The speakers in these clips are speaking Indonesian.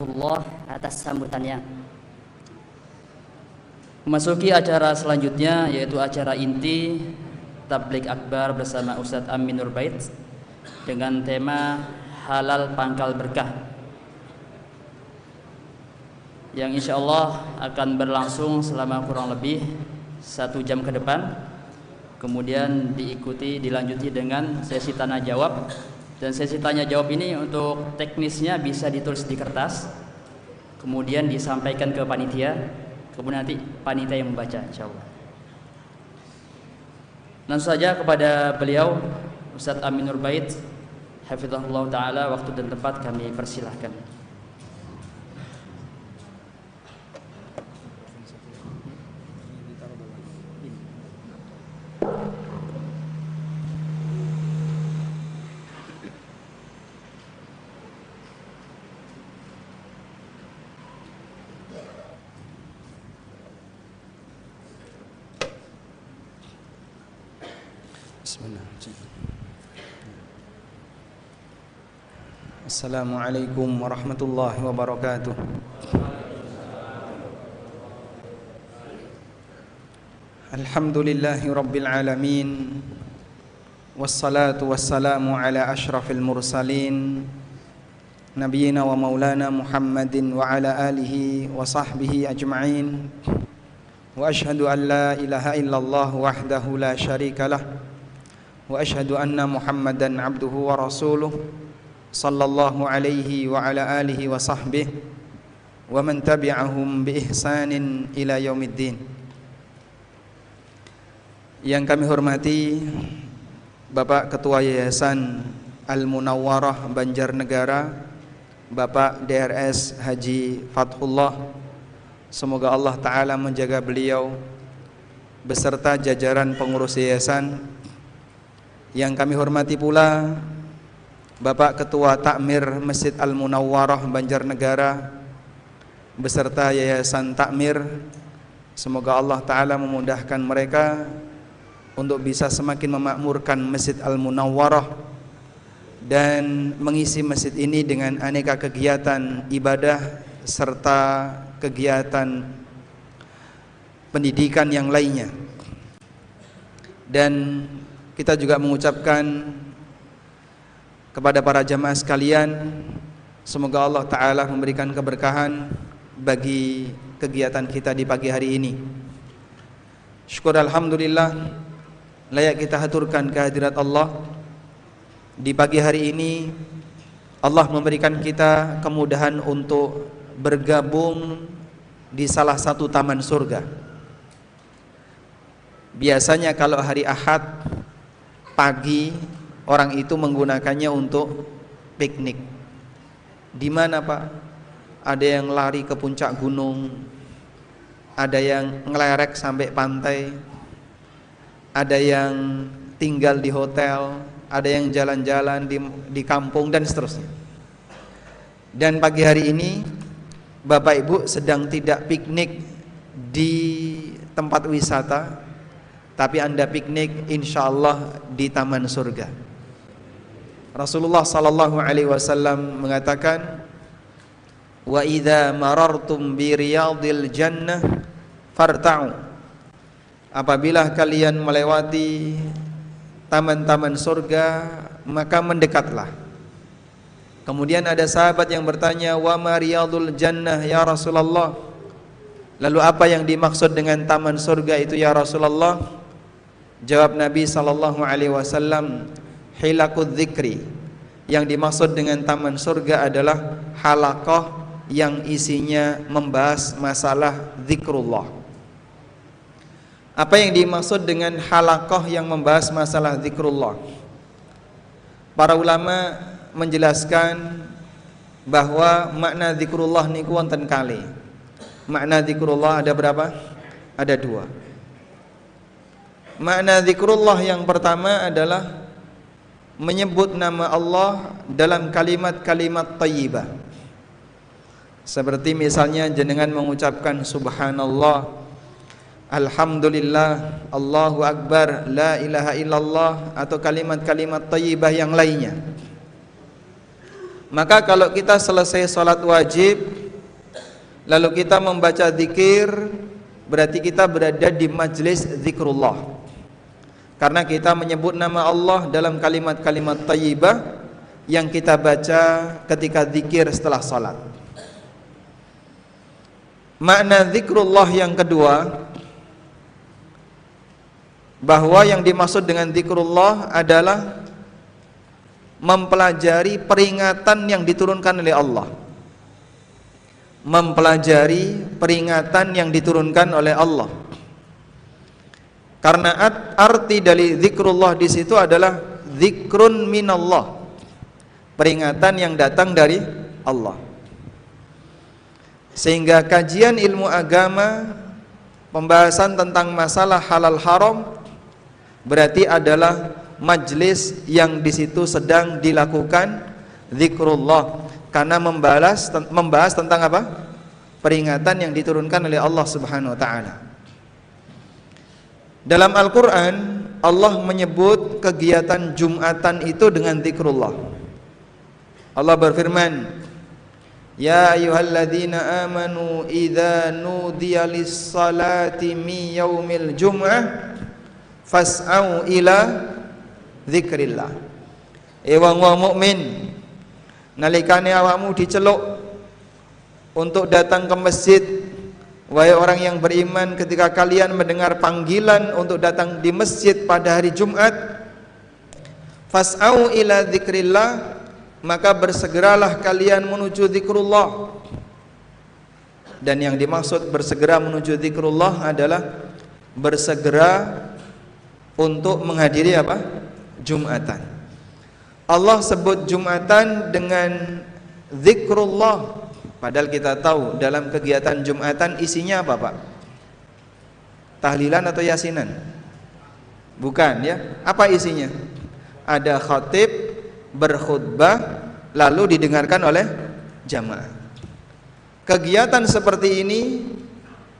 warahmatullah atas sambutannya. Memasuki acara selanjutnya yaitu acara inti Tablik Akbar bersama Ustadz Amin Nurbait dengan tema halal pangkal berkah yang insya Allah akan berlangsung selama kurang lebih satu jam ke depan kemudian diikuti dilanjuti dengan sesi tanya jawab dan sesi tanya jawab ini untuk teknisnya bisa ditulis di kertas kemudian disampaikan ke panitia kemudian nanti panitia yang membaca insya Allah. Langsung saja kepada beliau Ustadz Amin Nurbait Hafizahullah Ta'ala waktu dan tempat kami persilahkan السلام عليكم ورحمة الله وبركاته. الحمد لله رب العالمين والصلاة والسلام على أشرف المرسلين نبينا ومولانا محمد وعلى آله وصحبه أجمعين. وأشهد أن لا إله إلا الله وحده لا شريك له. وأشهد أن محمدا عبده ورسوله صلى الله عليه وعلى آله وصحبه ومن تبعهم بإحسان إلى يوم الدين yang kami hormati Bapak Ketua Yayasan Al-Munawwarah Banjarnegara Bapak DRS Haji Fathullah Semoga Allah Ta'ala menjaga beliau Beserta jajaran pengurus yayasan yang kami hormati pula Bapak Ketua Takmir Masjid Al-Munawwarah Banjarnegara Beserta Yayasan Takmir Semoga Allah Ta'ala memudahkan mereka untuk bisa semakin memakmurkan Masjid Al-Munawwarah dan mengisi masjid ini dengan aneka kegiatan ibadah serta kegiatan pendidikan yang lainnya. Dan kita juga mengucapkan kepada para jamaah sekalian semoga Allah taala memberikan keberkahan bagi kegiatan kita di pagi hari ini. Syukur alhamdulillah layak kita haturkan kehadirat Allah di pagi hari ini Allah memberikan kita kemudahan untuk bergabung di salah satu taman surga biasanya kalau hari Ahad pagi orang itu menggunakannya untuk piknik di mana Pak ada yang lari ke puncak gunung ada yang ngelerek sampai pantai ada yang tinggal di hotel, ada yang jalan-jalan di, di kampung dan seterusnya. Dan pagi hari ini Bapak Ibu sedang tidak piknik di tempat wisata, tapi Anda piknik insya Allah di taman surga. Rasulullah sallallahu alaihi wasallam mengatakan, "Wa idza marartum bi riyadil jannah farta'u." Apabila kalian melewati taman-taman surga, maka mendekatlah. Kemudian ada sahabat yang bertanya, "Wa ma riyadul jannah ya Rasulullah?" Lalu apa yang dimaksud dengan taman surga itu ya Rasulullah? Jawab Nabi sallallahu alaihi wasallam, "Hilaqud dzikri." Yang dimaksud dengan taman surga adalah halaqah yang isinya membahas masalah zikrullah. Apa yang dimaksud dengan halakoh yang membahas masalah zikrullah? Para ulama menjelaskan bahwa makna zikrullah niku wonten kali. Makna zikrullah ada berapa? Ada dua. Makna zikrullah yang pertama adalah menyebut nama Allah dalam kalimat-kalimat tayyibah. Seperti misalnya jenengan mengucapkan subhanallah Alhamdulillah, Allahu Akbar, La ilaha illallah atau kalimat-kalimat tayyibah yang lainnya. Maka kalau kita selesai sholat wajib Lalu kita membaca zikir Berarti kita berada di majlis zikrullah Karena kita menyebut nama Allah dalam kalimat-kalimat tayyibah Yang kita baca ketika zikir setelah sholat Makna zikrullah yang kedua Bahwa yang dimaksud dengan zikrullah adalah mempelajari peringatan yang diturunkan oleh Allah. Mempelajari peringatan yang diturunkan oleh Allah karena arti dari zikrullah di situ adalah zikrun minallah peringatan yang datang dari Allah sehingga kajian ilmu agama pembahasan tentang masalah halal haram berarti adalah majlis yang di situ sedang dilakukan zikrullah karena membahas membahas tentang apa? peringatan yang diturunkan oleh Allah Subhanahu wa taala. Dalam Al-Qur'an Allah menyebut kegiatan Jumatan itu dengan zikrullah. Allah berfirman, Ya ayyuhalladzina amanu idza nudiya lis-salati mi yaumil jum'ah fas'au ila zikrillah e wong-wong mukmin nalikane awakmu diceluk untuk datang ke masjid wahai orang yang beriman ketika kalian mendengar panggilan untuk datang di masjid pada hari Jumat fas'au ila maka bersegeralah kalian menuju zikrullah dan yang dimaksud bersegera menuju zikrullah adalah bersegera untuk menghadiri apa? Jumatan. Allah sebut Jumatan dengan zikrullah. Padahal kita tahu dalam kegiatan Jumatan isinya apa, Pak? Tahlilan atau yasinan? Bukan ya. Apa isinya? Ada khatib berkhutbah lalu didengarkan oleh jamaah. Kegiatan seperti ini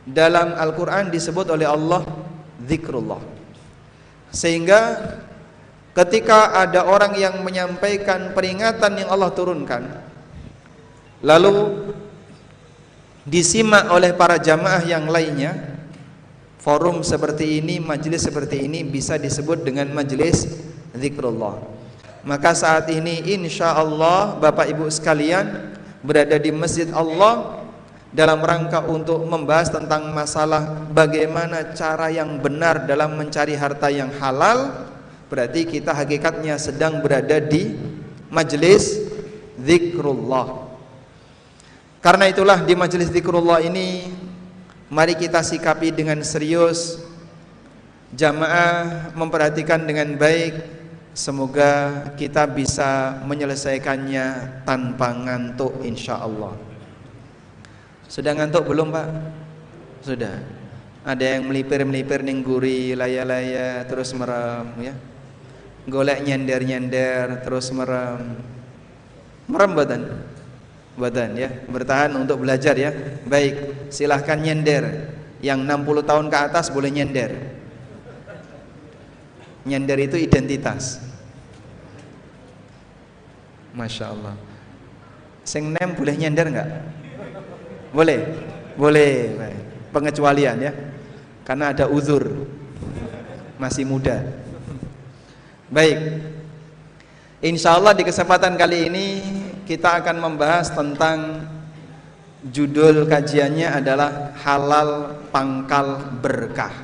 dalam Al-Qur'an disebut oleh Allah zikrullah. Sehingga ketika ada orang yang menyampaikan peringatan yang Allah turunkan lalu disimak oleh para jamaah yang lainnya forum seperti ini majelis seperti ini bisa disebut dengan majelis zikrullah. Maka saat ini insya Allah Bapak Ibu sekalian berada di masjid Allah dalam rangka untuk membahas tentang masalah bagaimana cara yang benar dalam mencari harta yang halal. Berarti kita hakikatnya sedang berada di majelis zikrullah karena itulah di majelis zikrullah ini mari kita sikapi dengan serius jamaah memperhatikan dengan baik semoga kita bisa menyelesaikannya tanpa ngantuk insyaallah sudah ngantuk belum Pak? Sudah. Ada yang melipir-melipir ningguri laya-laya terus merem ya golek nyender-nyender terus merem merem badan badan ya. Bertahan untuk belajar ya. Baik silahkan nyender. Yang 60 tahun ke atas boleh nyender. Nyender itu identitas. Masya Allah. Sing nem boleh nyender nggak? Boleh? Boleh. Pengecualian ya. Karena ada uzur. Masih muda. Baik. Insya Allah di kesempatan kali ini kita akan membahas tentang judul kajiannya adalah halal pangkal berkah.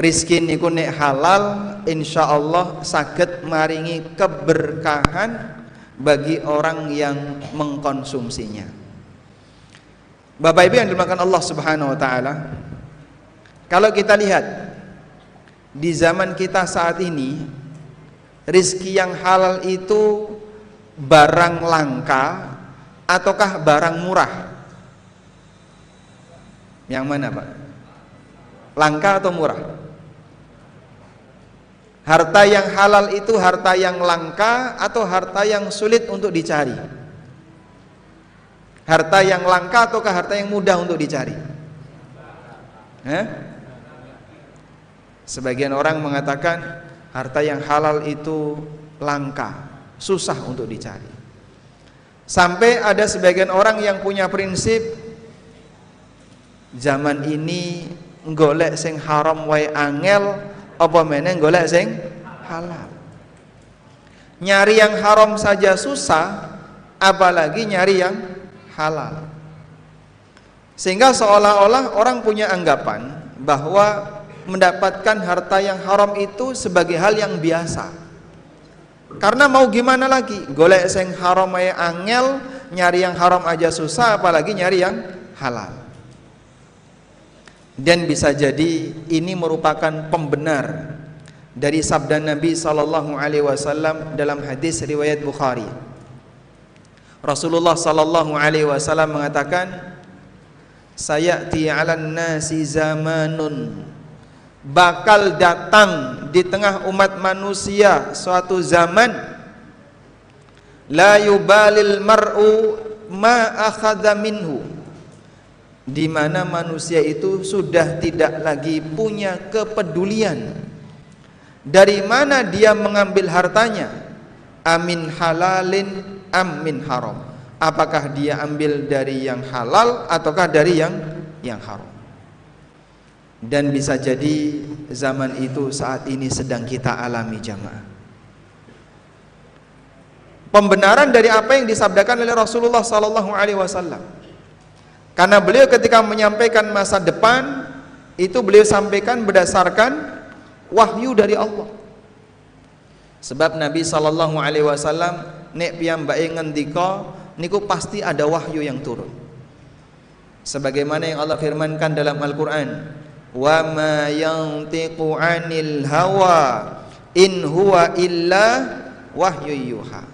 Rizki niku nek halal insya Allah sakit maringi keberkahan bagi orang yang mengkonsumsinya. Bapak Ibu yang dimakan Allah Subhanahu wa taala, kalau kita lihat di zaman kita saat ini rizki yang halal itu barang langka ataukah barang murah? Yang mana Pak? Langka atau murah? Harta yang halal itu harta yang langka atau harta yang sulit untuk dicari? Harta yang langka ataukah harta yang mudah untuk dicari? Eh? Sebagian orang mengatakan harta yang halal itu langka, susah untuk dicari. Sampai ada sebagian orang yang punya prinsip zaman ini golek sing haram wae angel apa meneh golek sing halal. Nyari yang haram saja susah, apalagi nyari yang halal. Sehingga seolah-olah orang punya anggapan bahwa mendapatkan harta yang haram itu sebagai hal yang biasa. Karena mau gimana lagi? Golek sing haram aja angel, nyari yang haram aja susah apalagi nyari yang halal. Dan bisa jadi ini merupakan pembenar dari sabda Nabi sallallahu alaihi wasallam dalam hadis riwayat Bukhari. Rasulullah sallallahu alaihi wasallam mengatakan sayati 'alan nasi zamanun bakal datang di tengah umat manusia suatu zaman la yubalil mar'u ma akhadha minhu di mana manusia itu sudah tidak lagi punya kepedulian dari mana dia mengambil hartanya? Amin halalin amin haram. Apakah dia ambil dari yang halal ataukah dari yang yang haram? Dan bisa jadi zaman itu saat ini sedang kita alami jamaah. Pembenaran dari apa yang disabdakan oleh Rasulullah sallallahu alaihi wasallam. Karena beliau ketika menyampaikan masa depan itu beliau sampaikan berdasarkan wahyu dari Allah sebab Nabi sallallahu alaihi wasallam nek piyambake ngendika niku pasti ada wahyu yang turun sebagaimana yang Allah firmankan dalam Al-Qur'an wa ma yantiqu 'anil hawa in huwa illa wahyu yuha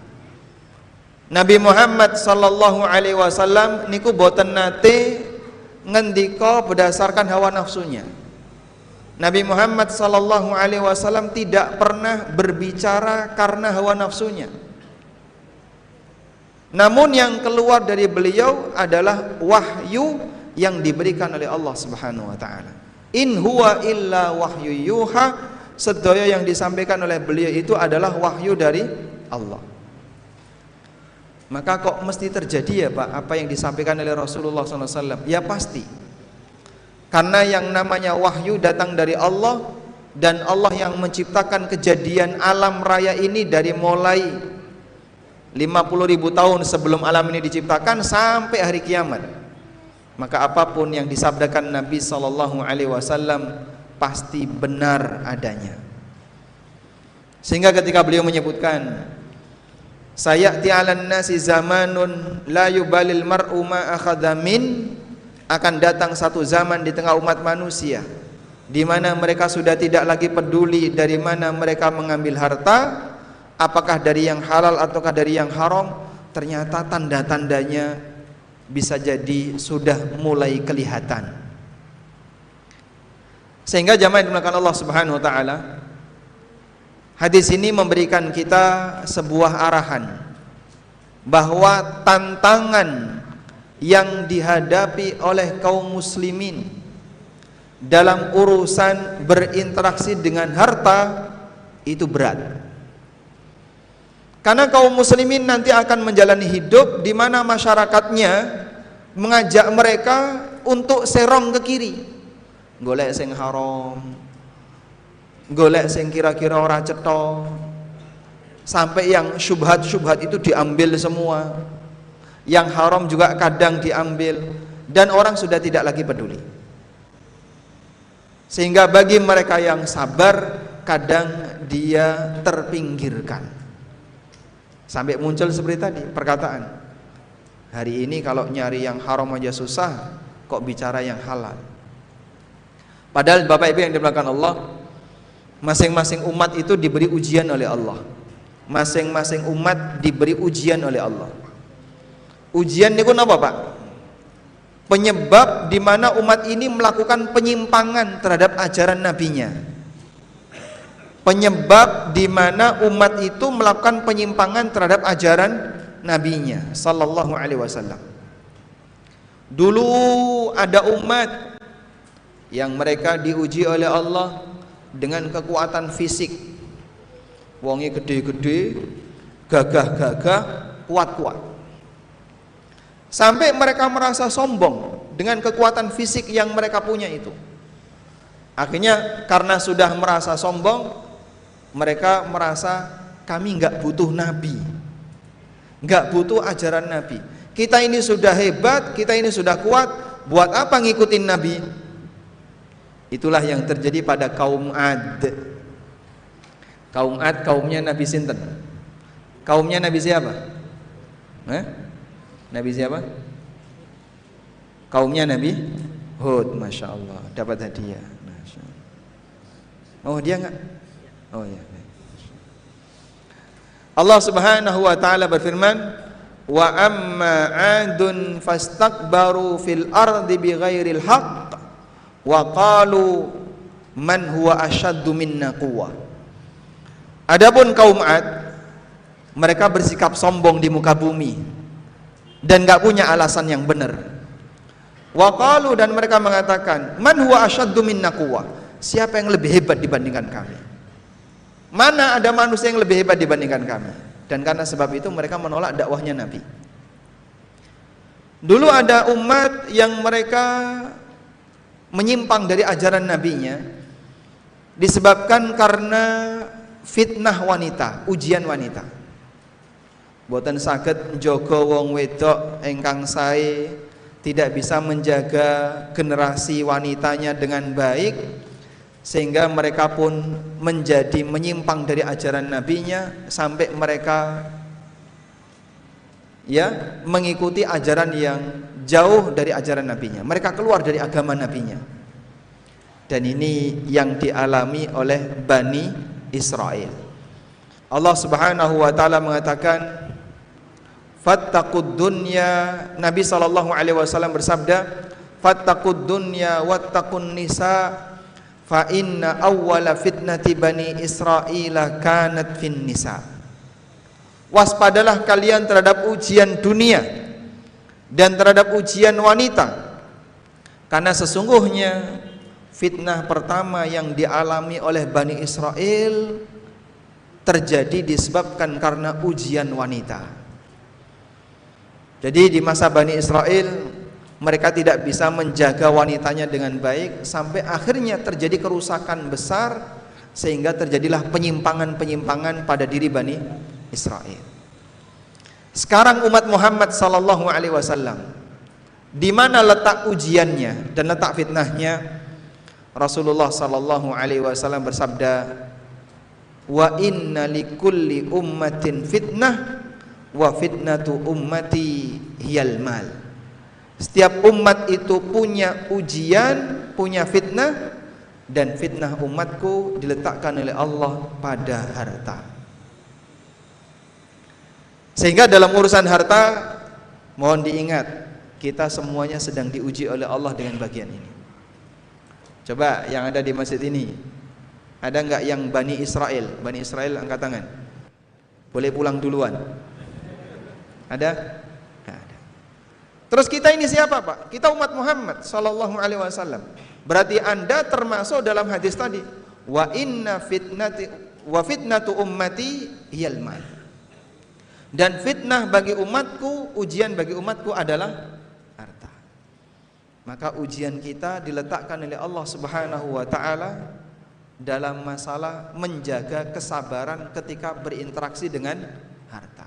Nabi Muhammad sallallahu alaihi wasallam niku boten nate ngendika berdasarkan hawa nafsunya Nabi Muhammad sallallahu alaihi wasallam tidak pernah berbicara karena hawa nafsunya. Namun yang keluar dari beliau adalah wahyu yang diberikan oleh Allah Subhanahu wa taala. In huwa illa wahyu yuha. Sedaya yang disampaikan oleh beliau itu adalah wahyu dari Allah. Maka kok mesti terjadi ya Pak apa yang disampaikan oleh Rasulullah SAW? Ya pasti karena yang namanya wahyu datang dari Allah dan Allah yang menciptakan kejadian alam raya ini dari mulai 50 ribu tahun sebelum alam ini diciptakan sampai hari kiamat. Maka apa pun yang disabdakan Nabi Sallallahu Alaihi Wasallam pasti benar adanya. Sehingga ketika beliau menyebutkan saya ti'alan nasi zamanun la yubalil mar'u ma akhadha min akan datang satu zaman di tengah umat manusia di mana mereka sudah tidak lagi peduli dari mana mereka mengambil harta apakah dari yang halal ataukah dari yang haram ternyata tanda-tandanya bisa jadi sudah mulai kelihatan sehingga jamaah dimulakan Allah Subhanahu wa taala hadis ini memberikan kita sebuah arahan bahwa tantangan yang dihadapi oleh kaum muslimin dalam urusan berinteraksi dengan harta itu berat. Karena kaum muslimin nanti akan menjalani hidup di mana masyarakatnya mengajak mereka untuk serong ke kiri. Golek sing haram. Golek sing kira-kira ora cetha. Sampai yang syubhat-syubhat itu diambil semua yang haram juga kadang diambil dan orang sudah tidak lagi peduli sehingga bagi mereka yang sabar kadang dia terpinggirkan sampai muncul seperti tadi perkataan hari ini kalau nyari yang haram aja susah kok bicara yang halal padahal Bapak Ibu yang dimulakan Allah masing-masing umat itu diberi ujian oleh Allah masing-masing umat diberi ujian oleh Allah Ujian niku napa, Pak? Penyebab di mana umat ini melakukan penyimpangan terhadap ajaran nabinya. Penyebab di mana umat itu melakukan penyimpangan terhadap ajaran nabinya sallallahu alaihi wasallam. Dulu ada umat yang mereka diuji oleh Allah dengan kekuatan fisik. Wongi gede-gede, gagah-gagah, kuat-kuat Sampai mereka merasa sombong dengan kekuatan fisik yang mereka punya itu. Akhirnya karena sudah merasa sombong, mereka merasa kami nggak butuh nabi, nggak butuh ajaran nabi. Kita ini sudah hebat, kita ini sudah kuat, buat apa ngikutin nabi? Itulah yang terjadi pada kaum Ad. Kaum Ad kaumnya Nabi Sinten. Kaumnya Nabi siapa? Eh? Nabi siapa? Kaumnya Nabi Hud, masya Allah, dapat hadiah. Oh dia nggak? Oh ya. Allah Subhanahu wa taala berfirman, "Wa amma 'adun fastakbaru fil ardi bighairil haqq wa qalu man huwa asyaddu minna quwwah Adapun kaum Ad mereka bersikap sombong di muka bumi dan gak punya alasan yang benar. Wa qalu dan mereka mengatakan, "Man huwa asyaddu minna quwwah?" Siapa yang lebih hebat dibandingkan kami? Mana ada manusia yang lebih hebat dibandingkan kami? Dan karena sebab itu mereka menolak dakwahnya Nabi. Dulu ada umat yang mereka menyimpang dari ajaran nabinya disebabkan karena fitnah wanita, ujian wanita. Boten saged njaga wong wedok ingkang sae tidak bisa menjaga generasi wanitanya dengan baik sehingga mereka pun menjadi menyimpang dari ajaran nabinya sampai mereka ya mengikuti ajaran yang jauh dari ajaran nabinya. Mereka keluar dari agama nabinya. Dan ini yang dialami oleh Bani Israel. Allah Subhanahu wa taala mengatakan fattaqud dunya Nabi sallallahu alaihi wasallam bersabda fattaqud dunya wattaqun nisa fa inna awwala fitnati bani Israila kanat fin nisa. Waspadalah kalian terhadap ujian dunia dan terhadap ujian wanita. Karena sesungguhnya fitnah pertama yang dialami oleh Bani Israel terjadi disebabkan karena ujian wanita. Jadi di masa Bani Israel mereka tidak bisa menjaga wanitanya dengan baik sampai akhirnya terjadi kerusakan besar sehingga terjadilah penyimpangan-penyimpangan pada diri Bani Israel sekarang umat Muhammad sallallahu alaihi wasallam di mana letak ujiannya dan letak fitnahnya? Rasulullah sallallahu alaihi wasallam bersabda, "Wa inna likulli ummatin fitnah wa fitnatu ummati hiyal mal." Setiap umat itu punya ujian, punya fitnah dan fitnah umatku diletakkan oleh Allah pada harta. Sehingga dalam urusan harta mohon diingat kita semuanya sedang diuji oleh Allah dengan bagian ini. Coba yang ada di masjid ini ada nggak yang Bani Israel? Bani Israel angkat tangan. Boleh pulang duluan. Ada? Terus kita ini siapa Pak? Kita umat Muhammad Sallallahu Alaihi Wasallam. Berarti anda termasuk dalam hadis tadi. Wa inna fitnati wa fitnatu ummati hiyal dan fitnah bagi umatku, ujian bagi umatku adalah harta. Maka ujian kita diletakkan oleh Allah Subhanahu wa taala dalam masalah menjaga kesabaran ketika berinteraksi dengan harta.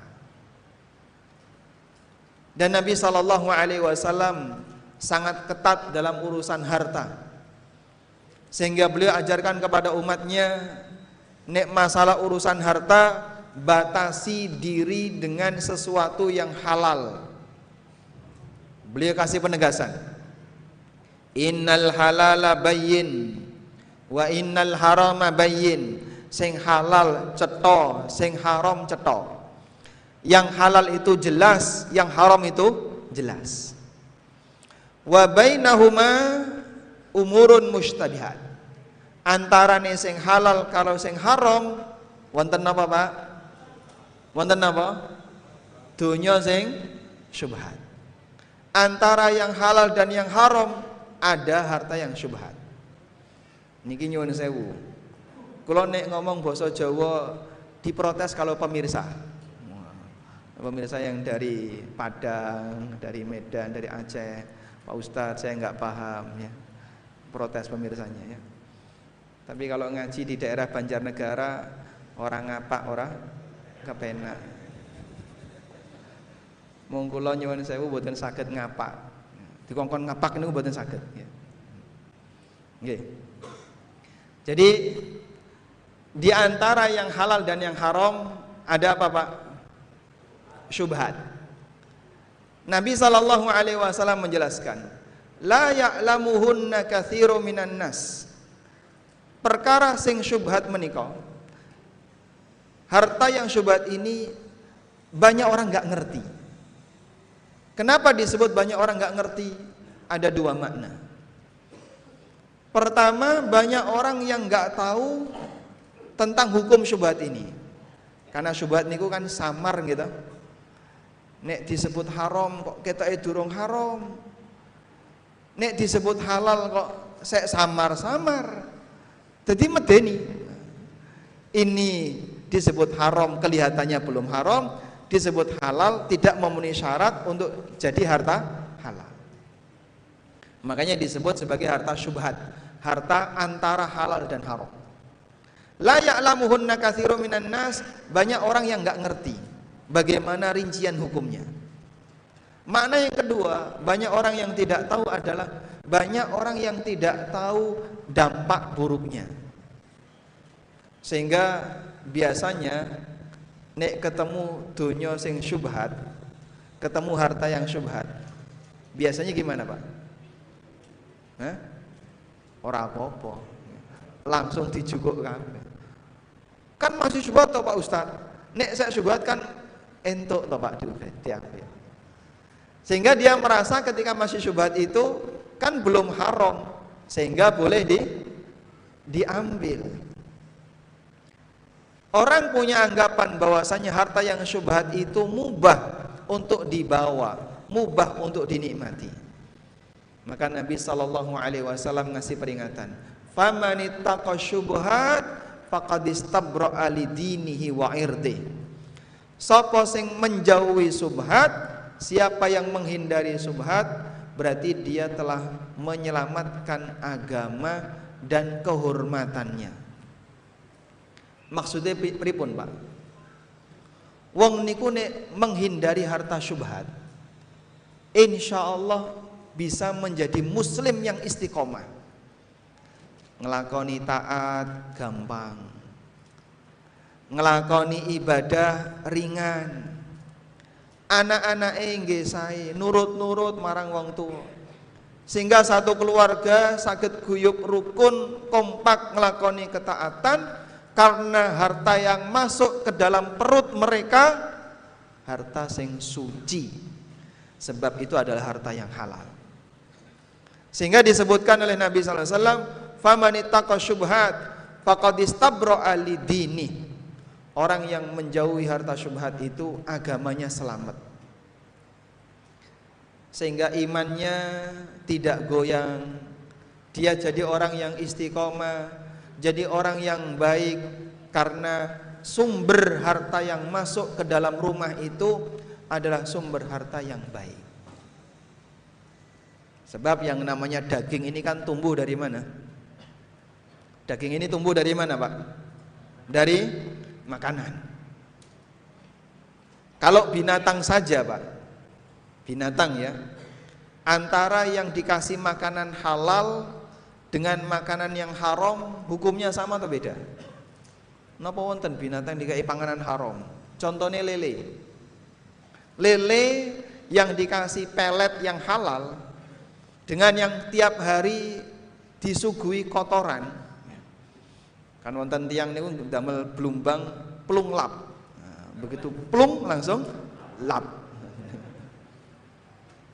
Dan Nabi sallallahu alaihi wasallam sangat ketat dalam urusan harta. Sehingga beliau ajarkan kepada umatnya nek masalah urusan harta batasi diri dengan sesuatu yang halal. Beliau kasih penegasan. Innal halala bayyin wa innal harama bayyin. Sing halal cetha, sing haram cetha. Yang halal itu jelas, yang haram itu jelas. Wa bainahuma umurun mustabihat. Antarane sing halal kalau sing haram wonten apa Pak? wonten apa? Dunya sing syubhat. Antara yang halal dan yang haram ada harta yang syubhat. Niki nyuwun sewu. Kula nek ngomong basa Jawa diprotes kalau pemirsa. Pemirsa yang dari Padang, dari Medan, dari Aceh, Pak Ustadz saya nggak paham ya, protes pemirsanya ya. Tapi kalau ngaji di daerah Banjarnegara orang ngapak orang kepenak. Mong kula nyuwun sewu mboten saged ngapak. Dikongkon ngapak niku mboten saged ya. Nggih. Jadi di antara yang halal dan yang haram ada apa Pak? Syubhat. Nabi sallallahu alaihi wasallam menjelaskan, la ya'lamuhunna katsiru minan nas. Perkara sing syubhat menika. Harta yang syubhat ini banyak orang nggak ngerti. Kenapa disebut banyak orang nggak ngerti? Ada dua makna. Pertama, banyak orang yang nggak tahu tentang hukum syubhat ini. Karena syubhat niku kan samar gitu. Nek disebut haram kok kita durung haram. Nek disebut halal kok sek samar-samar. Jadi medeni. Ini disebut haram kelihatannya belum haram, disebut halal tidak memenuhi syarat untuk jadi harta halal. Makanya disebut sebagai harta syubhat, harta antara halal dan haram. La ya'lamuhunna katsiru minan nas, banyak orang yang nggak ngerti bagaimana rincian hukumnya. Makna yang kedua, banyak orang yang tidak tahu adalah banyak orang yang tidak tahu dampak buruknya. Sehingga biasanya nek ketemu dunia sing syubhat, ketemu harta yang syubhat. Biasanya gimana, Pak? Hah? Ora apa-apa. Langsung dijukuk kabeh. Kan masih syubhat toh Pak Ustaz. Nek saya syubhat kan entuk toh Pak diambil. Sehingga dia merasa ketika masih syubhat itu kan belum haram sehingga boleh di diambil. Orang punya anggapan bahwasanya harta yang syubhat itu mubah untuk dibawa, mubah untuk dinikmati. Maka Nabi Shallallahu Alaihi Wasallam ngasih peringatan, "Famanittaqa syubhat faqad lidinihi wa irdi. Sapa sing menjauhi subhat, siapa yang menghindari subhat, berarti dia telah menyelamatkan agama dan kehormatannya. Maksudnya pripun, Pak? Wong niku nek menghindari harta syubhat, insya Allah bisa menjadi muslim yang istiqomah ngelakoni taat gampang ngelakoni ibadah ringan. Anak-anak nggih sae nurut-nurut marang wong tua sehingga satu keluarga sakit guyup rukun kompak ngelakoni ketaatan karena harta yang masuk ke dalam perut mereka harta sing suci. Sebab itu adalah harta yang halal. Sehingga disebutkan oleh Nabi wasallam faman ittaqa syubhat faqad istabra'a lidini orang yang menjauhi harta syubhat itu agamanya selamat sehingga imannya tidak goyang dia jadi orang yang istiqomah jadi orang yang baik karena sumber harta yang masuk ke dalam rumah itu adalah sumber harta yang baik sebab yang namanya daging ini kan tumbuh dari mana? Daging ini tumbuh dari mana, Pak? Dari makanan. Kalau binatang saja, Pak. Binatang ya. Antara yang dikasih makanan halal dengan makanan yang haram, hukumnya sama atau beda? Napa wonten binatang dikai panganan haram? Contohnya lele. Lele yang dikasih pelet yang halal dengan yang tiap hari disuguhi kotoran Kan wonten tiang niku damel blumbang plung lap. Nah, begitu plung langsung lap.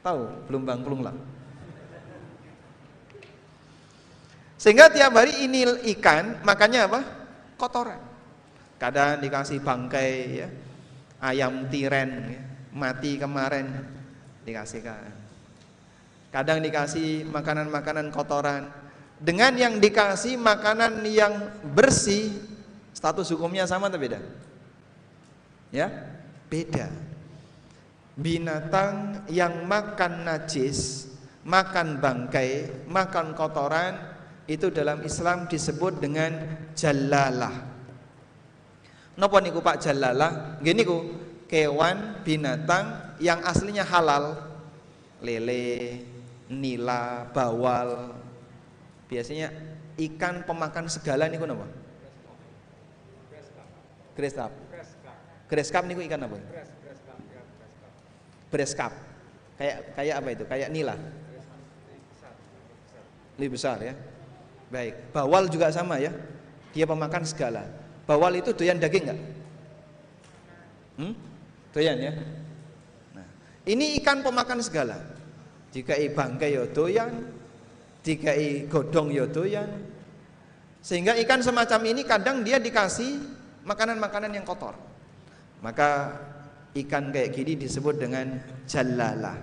Tahu blumbang plung lap? Sehingga tiap hari ini ikan makannya apa? Kotoran. Kadang dikasih bangkai ya, ayam tiren ya, mati kemarin dikasihkan. Kadang dikasih makanan-makanan kotoran dengan yang dikasih makanan yang bersih status hukumnya sama atau beda? Ya, beda. binatang yang makan najis, makan bangkai, makan kotoran itu dalam Islam disebut dengan jalalah. Napa niku Pak jalalah? Nggih niku kewan binatang yang aslinya halal. Lele, nila, bawal. Biasanya ikan pemakan segala niku napa? Grass cup niku ikan apa? Grass cup. Kayak kayak apa itu? Kayak nila. Lebih besar ya. Baik. Bawal juga sama ya. Dia pemakan segala. Bawal itu doyan daging nggak? Hmm? Doyan ya. Nah, ini ikan pemakan segala. Jika i bangkai ya doyan, jika i godong ya. Sehingga ikan semacam ini kadang dia dikasih makanan-makanan yang kotor. Maka ikan kayak gini disebut dengan jalalah.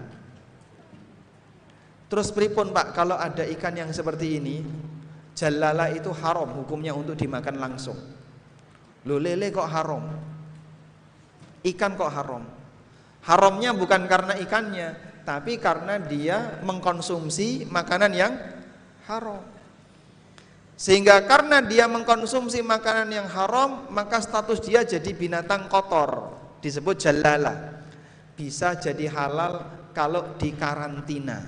Terus pripun Pak kalau ada ikan yang seperti ini? Jalalah itu haram hukumnya untuk dimakan langsung. Lo lele kok haram? Ikan kok haram? Haramnya bukan karena ikannya, tapi karena dia mengkonsumsi makanan yang haram. Sehingga karena dia mengkonsumsi makanan yang haram, maka status dia jadi binatang kotor, disebut jalala. Bisa jadi halal kalau dikarantina.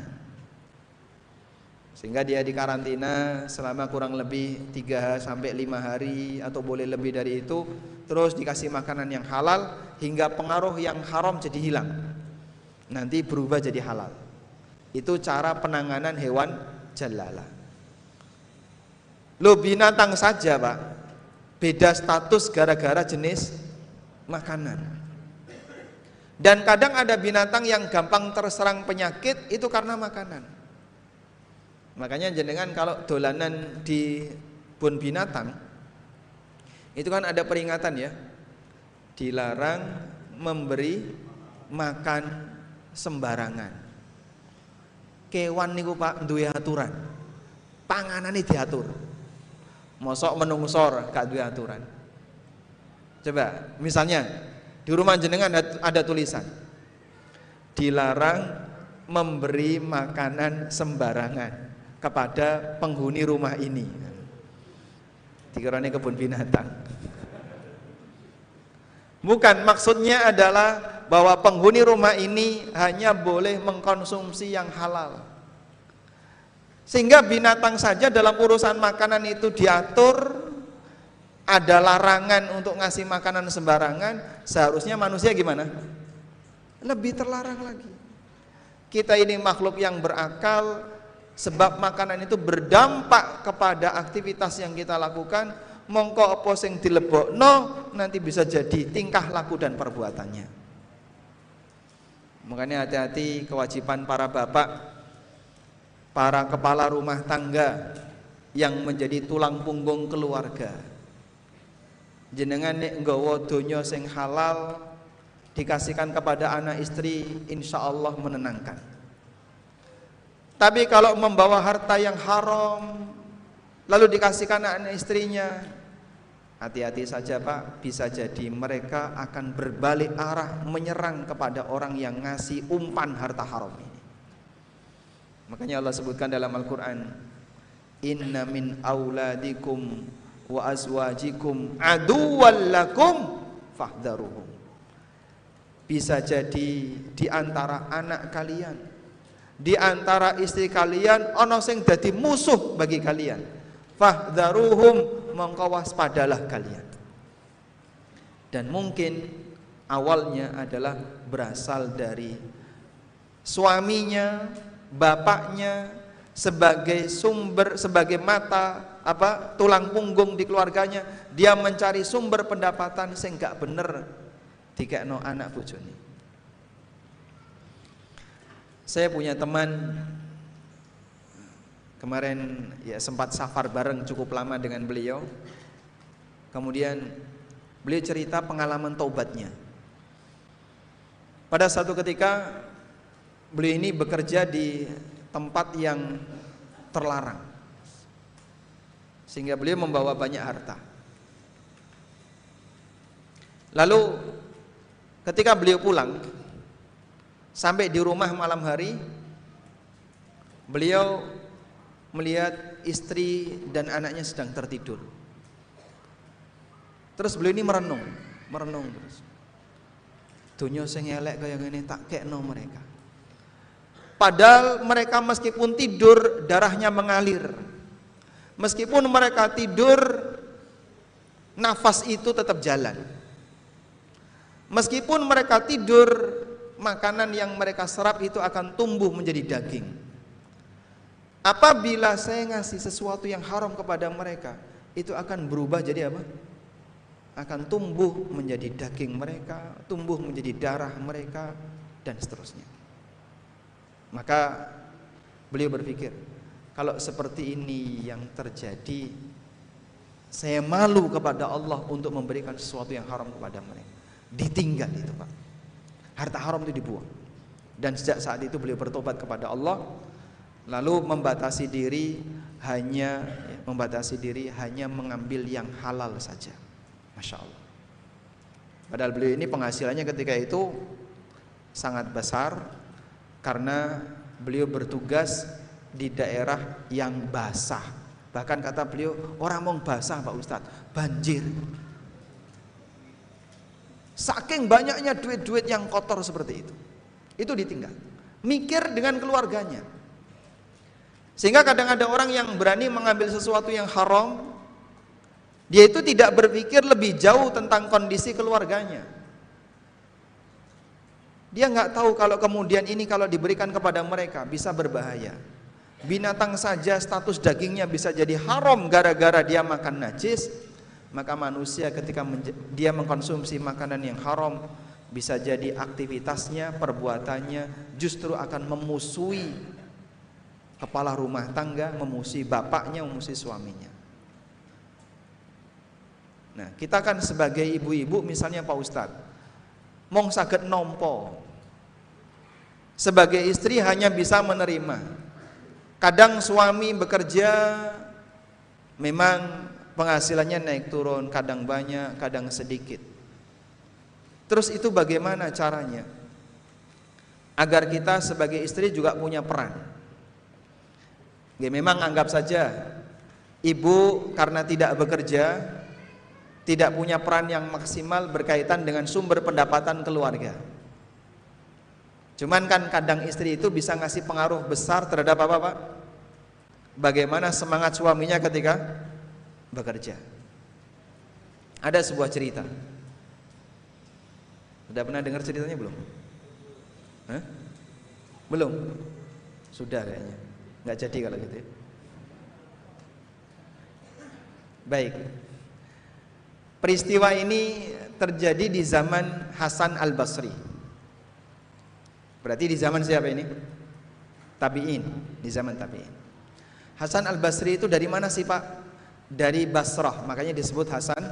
Sehingga dia dikarantina selama kurang lebih 3 sampai 5 hari atau boleh lebih dari itu, terus dikasih makanan yang halal hingga pengaruh yang haram jadi hilang. Nanti berubah jadi halal. Itu cara penanganan hewan jalala. Lo binatang saja pak Beda status gara-gara jenis makanan Dan kadang ada binatang yang gampang terserang penyakit Itu karena makanan Makanya jenengan kalau dolanan di bun binatang Itu kan ada peringatan ya Dilarang memberi makan sembarangan Kewan niku pak duwe aturan Panganan ini diatur Mosok menungsor gak duwe aturan. Coba, misalnya di rumah jenengan ada, ada tulisan dilarang memberi makanan sembarangan kepada penghuni rumah ini. Dikiranya kebun binatang. Bukan maksudnya adalah bahwa penghuni rumah ini hanya boleh mengkonsumsi yang halal. Sehingga binatang saja dalam urusan makanan itu diatur ada larangan untuk ngasih makanan sembarangan, seharusnya manusia gimana? Lebih terlarang lagi. Kita ini makhluk yang berakal, sebab makanan itu berdampak kepada aktivitas yang kita lakukan, mongko apa sing dilebokno nanti bisa jadi tingkah laku dan perbuatannya. Makanya hati-hati kewajiban para bapak para kepala rumah tangga yang menjadi tulang punggung keluarga. Jenengan nek nggawa donya sing halal dikasihkan kepada anak istri insya Allah menenangkan. Tapi kalau membawa harta yang haram lalu dikasihkan anak istrinya hati-hati saja Pak bisa jadi mereka akan berbalik arah menyerang kepada orang yang ngasih umpan harta haram ini. Makanya Allah sebutkan dalam Al-Qur'an, "Inna min auladikum wa azwajikum aduwwal lakum fahdharuhum." Bisa jadi di antara anak kalian, di antara istri kalian ana sing dadi musuh bagi kalian. Fahdharuhum mongko waspadalah kalian. Dan mungkin awalnya adalah berasal dari suaminya bapaknya sebagai sumber sebagai mata apa tulang punggung di keluarganya. Dia mencari sumber pendapatan sing gak bener. No anak bojone. Saya punya teman kemarin ya sempat safar bareng cukup lama dengan beliau. Kemudian beliau cerita pengalaman taubatnya. Pada satu ketika beliau ini bekerja di tempat yang terlarang. Sehingga beliau membawa banyak harta. Lalu ketika beliau pulang Sampai di rumah malam hari beliau melihat istri dan anaknya sedang tertidur. Terus beliau ini merenung, merenung terus. Dunia sing elek kaya ngene tak kekno mereka. Padahal mereka meskipun tidur darahnya mengalir. Meskipun mereka tidur nafas itu tetap jalan. Meskipun mereka tidur makanan yang mereka serap itu akan tumbuh menjadi daging. Apabila saya ngasih sesuatu yang haram kepada mereka, itu akan berubah jadi apa? Akan tumbuh menjadi daging mereka, tumbuh menjadi darah mereka dan seterusnya. Maka beliau berpikir, kalau seperti ini yang terjadi, saya malu kepada Allah untuk memberikan sesuatu yang haram kepada mereka. Ditinggal itu, Pak. Harta haram itu dibuang. Dan sejak saat itu beliau bertobat kepada Allah lalu membatasi diri hanya membatasi diri hanya mengambil yang halal saja. Masya Allah. Padahal beliau ini penghasilannya ketika itu sangat besar karena beliau bertugas di daerah yang basah. Bahkan kata beliau orang mau basah Pak Ustadz banjir. Saking banyaknya duit-duit yang kotor seperti itu itu ditinggal. Mikir dengan keluarganya sehingga kadang ada orang yang berani mengambil sesuatu yang haram, dia itu tidak berpikir lebih jauh tentang kondisi keluarganya. Dia nggak tahu kalau kemudian ini kalau diberikan kepada mereka bisa berbahaya. Binatang saja status dagingnya bisa jadi haram gara-gara dia makan najis, maka manusia ketika dia mengkonsumsi makanan yang haram bisa jadi aktivitasnya, perbuatannya justru akan memusuhi kepala rumah tangga memusi bapaknya, memusi suaminya. Nah, kita kan sebagai ibu-ibu misalnya Pak Ustadz, mong sakit nompo. Sebagai istri hanya bisa menerima. Kadang suami bekerja memang penghasilannya naik turun, kadang banyak, kadang sedikit. Terus itu bagaimana caranya? Agar kita sebagai istri juga punya peran. Ya, memang anggap saja ibu karena tidak bekerja tidak punya peran yang maksimal berkaitan dengan sumber pendapatan keluarga. Cuman kan kadang istri itu bisa ngasih pengaruh besar terhadap apa Pak? Bagaimana semangat suaminya ketika bekerja. Ada sebuah cerita. Sudah pernah dengar ceritanya belum? Hah? Belum? Sudah kayaknya nggak jadi kalau gitu ya. Baik. Peristiwa ini terjadi di zaman Hasan Al-Basri. Berarti di zaman siapa ini? Tabi'in, di zaman Tabi'in. Hasan Al-Basri itu dari mana sih, Pak? Dari Basrah, makanya disebut Hasan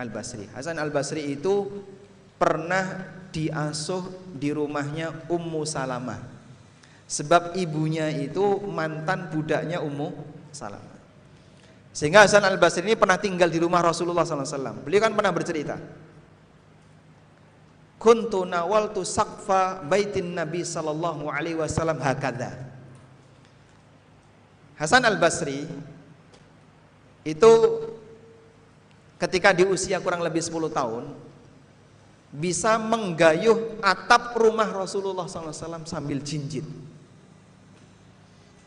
Al-Basri. Hasan Al-Basri itu pernah diasuh di rumahnya Ummu Salamah Sebab ibunya itu mantan budaknya Ummu Salamah. Sehingga Hasan Al Basri ini pernah tinggal di rumah Rasulullah SAW. Beliau kan pernah bercerita. Kuntu nawaltu sakfa baitin Nabi sallallahu alaihi wasallam hakada. Hasan Al Basri itu ketika di usia kurang lebih 10 tahun bisa menggayuh atap rumah Rasulullah SAW sambil jinjit.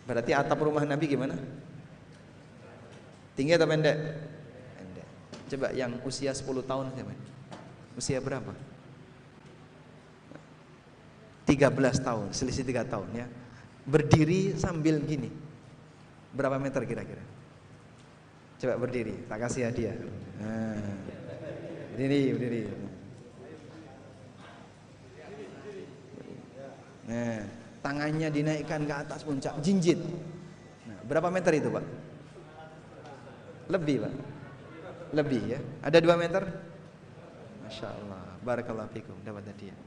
Berarti atap rumah Nabi gimana? Tinggi atau pendek? Pendek. Coba yang usia 10 tahun siapa? Usia berapa? 13 tahun, selisih 3 tahun ya. Berdiri sambil gini. Berapa meter kira-kira? Coba berdiri, tak kasih hadiah. Nah. Berdiri, berdiri. Nah, tangannya dinaikkan ke atas puncak jinjit. Nah, berapa meter itu pak? Lebih pak. Lebih ya. Ada dua meter? Masya Allah barakallahu fikum. Dapat hadiah.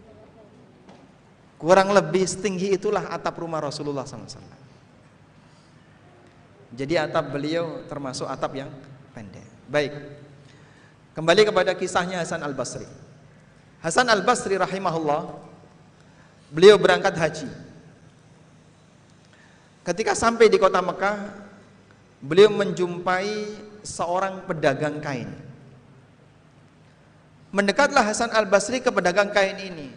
Kurang lebih setinggi itulah atap rumah Rasulullah SAW jadi atap beliau termasuk atap yang pendek. Baik. Kembali kepada kisahnya Hasan Al Basri Hasan Al Basri rahimahullah Beliau berangkat haji. Ketika sampai di kota Mekah, beliau menjumpai seorang pedagang kain. Mendekatlah Hasan Al-Basri ke pedagang kain ini.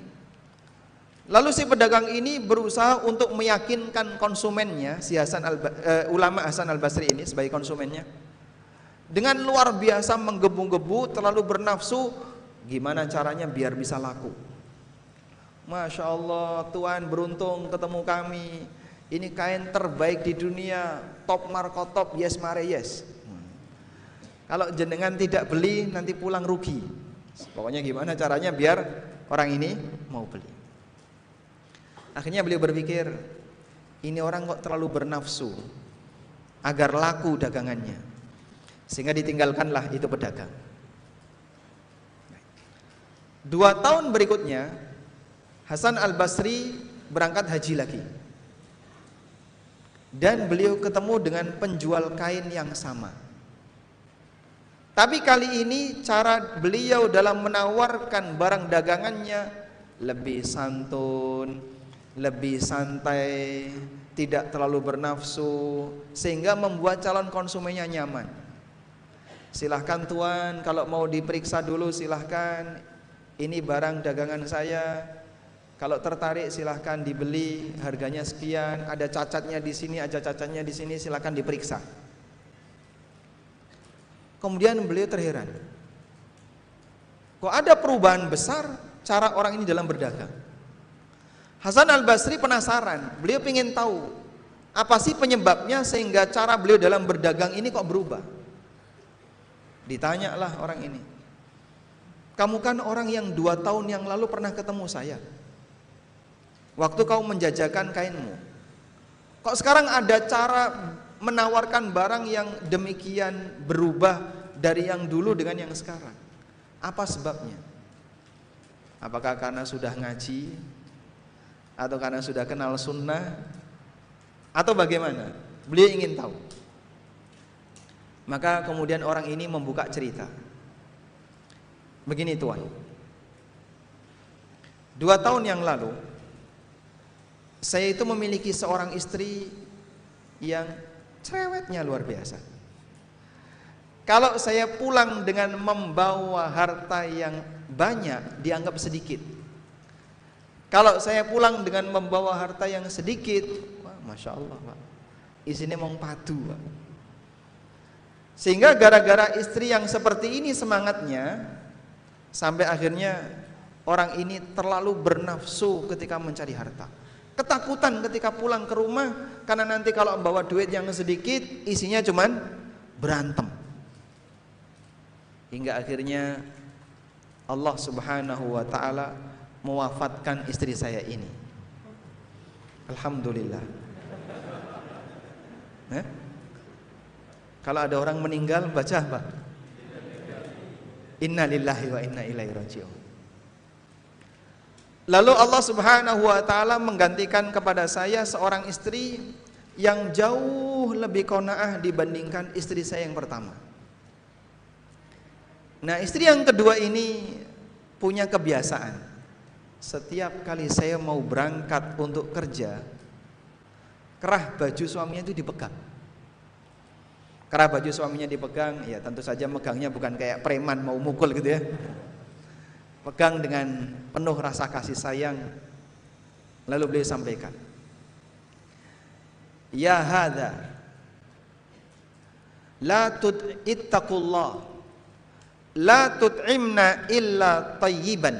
Lalu si pedagang ini berusaha untuk meyakinkan konsumennya, si Hasan Al uh, ulama Hasan Al-Basri ini sebagai konsumennya. Dengan luar biasa menggebu-gebu, terlalu bernafsu, gimana caranya biar bisa laku. Masya Allah Tuhan beruntung ketemu kami Ini kain terbaik di dunia Top Marco top yes mare yes. Kalau jenengan tidak beli nanti pulang rugi Pokoknya gimana caranya biar orang ini mau beli Akhirnya beliau berpikir Ini orang kok terlalu bernafsu Agar laku dagangannya Sehingga ditinggalkanlah itu pedagang Dua tahun berikutnya Hasan Al-Basri berangkat haji lagi. Dan beliau ketemu dengan penjual kain yang sama. Tapi kali ini cara beliau dalam menawarkan barang dagangannya lebih santun, lebih santai, tidak terlalu bernafsu sehingga membuat calon konsumennya nyaman. Silahkan tuan kalau mau diperiksa dulu silahkan ini barang dagangan saya kalau tertarik silahkan dibeli, harganya sekian, ada cacatnya di sini, ada cacatnya di sini, silahkan diperiksa. Kemudian beliau terheran. Kok ada perubahan besar cara orang ini dalam berdagang? Hasan Al Basri penasaran, beliau ingin tahu apa sih penyebabnya sehingga cara beliau dalam berdagang ini kok berubah? Ditanyalah orang ini. Kamu kan orang yang dua tahun yang lalu pernah ketemu saya. Waktu kau menjajakan kainmu. Kok sekarang ada cara menawarkan barang yang demikian berubah dari yang dulu dengan yang sekarang? Apa sebabnya? Apakah karena sudah ngaji? Atau karena sudah kenal sunnah? Atau bagaimana? Beliau ingin tahu. Maka kemudian orang ini membuka cerita. Begini tuan. Dua tahun yang lalu saya itu memiliki seorang istri yang cerewetnya luar biasa. Kalau saya pulang dengan membawa harta yang banyak dianggap sedikit. Kalau saya pulang dengan membawa harta yang sedikit, wah, masya Allah. Isinya mau Pak. Sehingga gara-gara istri yang seperti ini semangatnya, sampai akhirnya orang ini terlalu bernafsu ketika mencari harta. Ketakutan ketika pulang ke rumah karena nanti kalau membawa duit yang sedikit isinya cuman berantem. Hingga akhirnya Allah Subhanahu wa taala mewafatkan istri saya ini. Alhamdulillah. Eh? Kalau ada orang meninggal baca apa? Inna lillahi wa inna ilaihi raji'un. Lalu Allah Subhanahu wa taala menggantikan kepada saya seorang istri yang jauh lebih konaah dibandingkan istri saya yang pertama. Nah, istri yang kedua ini punya kebiasaan. Setiap kali saya mau berangkat untuk kerja, kerah baju suaminya itu dipegang. Kerah baju suaminya dipegang, ya tentu saja megangnya bukan kayak preman mau mukul gitu ya pegang dengan penuh rasa kasih sayang. Lalu beliau sampaikan ya hadza la ittaqullah la tut'imna illa tayyiban.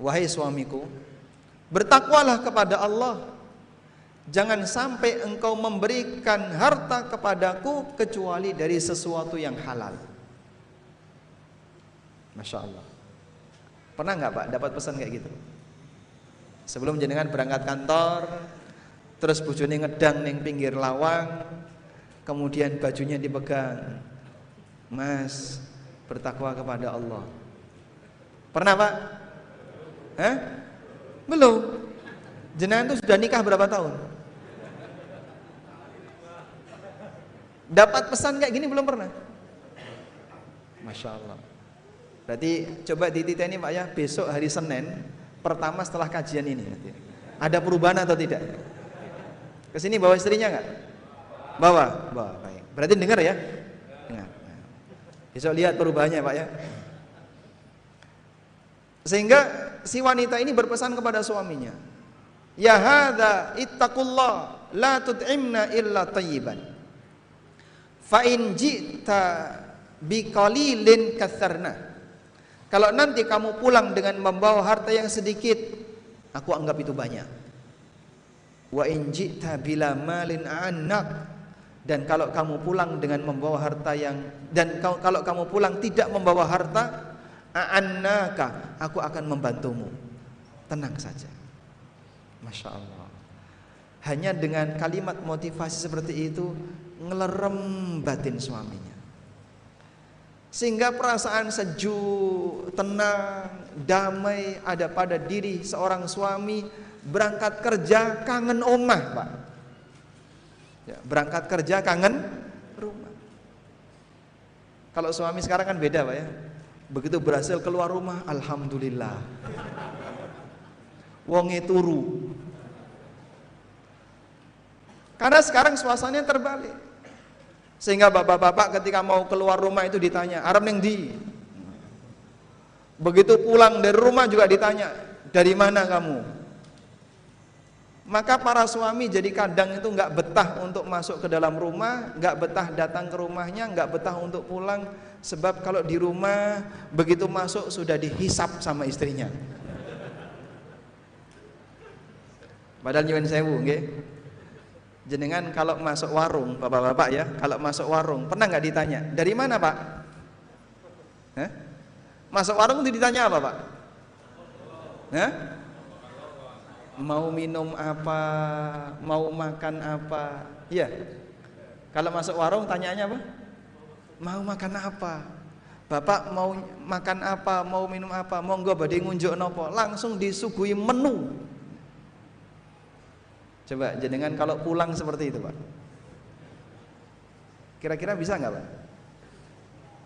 Wahai suamiku bertakwalah kepada Allah. Jangan sampai engkau memberikan harta kepadaku kecuali dari sesuatu yang halal. Masya Allah Pernah nggak Pak dapat pesan kayak gitu? Sebelum jenengan berangkat kantor, terus bujuni ngedang neng pinggir lawang, kemudian bajunya dipegang. Mas, bertakwa kepada Allah. Pernah Pak? Eh? Belum. Jenengan itu sudah nikah berapa tahun? Dapat pesan kayak gini belum pernah? Masya Allah. Berarti coba dititeni Pak ya, besok hari Senin pertama setelah kajian ini Ada perubahan atau tidak? Ke sini bawa istrinya nggak? Bawa, bawa. Baik. Berarti dengar ya? Dengar. Besok lihat perubahannya Pak ya. Sehingga si wanita ini berpesan kepada suaminya, "Ya hadza ittaqullah la tut'imna illa tayyiban." Fa in ji'ta biqalilin katsarna. Kalau nanti kamu pulang dengan membawa harta yang sedikit, aku anggap itu banyak. Wa in ji'ta bila malin anak dan kalau kamu pulang dengan membawa harta yang dan kalau kamu pulang tidak membawa harta a'annaka aku akan membantumu. Tenang saja. Masya Allah. Hanya dengan kalimat motivasi seperti itu ngelerem batin suaminya sehingga perasaan sejuk, tenang, damai ada pada diri seorang suami berangkat kerja kangen omah pak ya, berangkat kerja kangen rumah kalau suami sekarang kan beda pak ya Begitu berhasil keluar rumah, alhamdulillah. Wonge turu. Karena sekarang suasananya terbalik. Sehingga bapak-bapak ketika mau keluar rumah itu ditanya, Arab neng di? Begitu pulang dari rumah juga ditanya, dari mana kamu? Maka para suami jadi kadang itu nggak betah untuk masuk ke dalam rumah, nggak betah datang ke rumahnya, nggak betah untuk pulang, Sebab kalau di rumah begitu masuk sudah dihisap sama istrinya. Padahal nyuwun sewu nggih. Jenengan kalau masuk warung, Bapak-bapak ya, kalau masuk warung, pernah nggak ditanya, "Dari mana, Pak?" Hah? Masuk warung itu ditanya apa, Pak? Hah? Mau minum apa? Mau makan apa? Iya. Kalau masuk warung tanyanya apa? mau makan apa Bapak mau makan apa, mau minum apa, monggo badhe ngunjuk nopo, langsung disuguhi menu. Coba jenengan kalau pulang seperti itu, Pak. Kira-kira bisa nggak, Pak?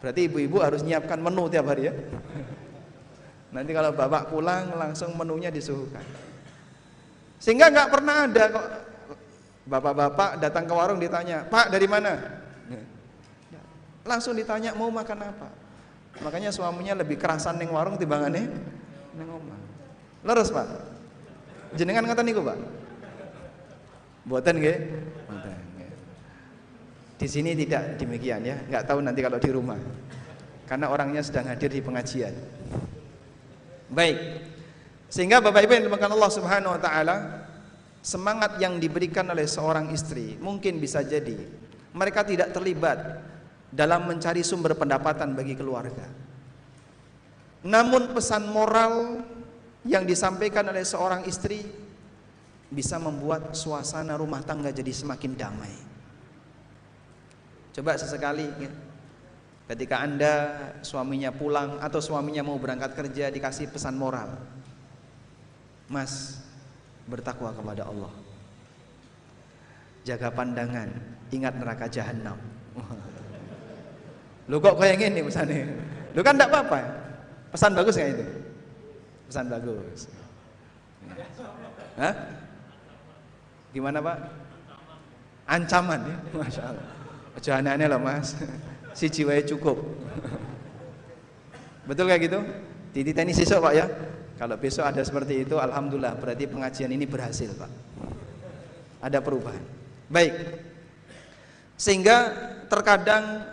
Berarti ibu-ibu harus nyiapkan menu tiap hari ya. Nanti kalau bapak pulang langsung menunya disuguhkan. Sehingga nggak pernah ada kok bapak-bapak datang ke warung ditanya, Pak dari mana? Langsung ditanya mau makan apa. Makanya suaminya lebih kerasan neng warung timbangane neng omah. Leres, Pak. Jenengan ngata niku, Pak? Buatan nggih? Di sini tidak demikian ya, nggak tahu nanti kalau di rumah. Karena orangnya sedang hadir di pengajian. Baik. Sehingga Bapak Ibu yang dimakan Allah Subhanahu wa taala, semangat yang diberikan oleh seorang istri mungkin bisa jadi mereka tidak terlibat dalam mencari sumber pendapatan bagi keluarga. Namun pesan moral yang disampaikan oleh seorang istri bisa membuat suasana rumah tangga jadi semakin damai. Coba sesekali ketika Anda suaminya pulang atau suaminya mau berangkat kerja dikasih pesan moral. Mas, bertakwa kepada Allah. Jaga pandangan, ingat neraka jahanam. Lu kok kayak gini pesannya? Lu kan enggak apa-apa. Pesan bagus nggak itu? Pesan bagus. Hah? Gimana Pak? Ancaman ya, masya Allah. Jangan aneh loh Mas. Si jiwanya cukup. Betul kayak gitu? Tititeni siswa Pak ya. Kalau besok ada seperti itu, alhamdulillah berarti pengajian ini berhasil Pak. Ada perubahan. Baik. Sehingga terkadang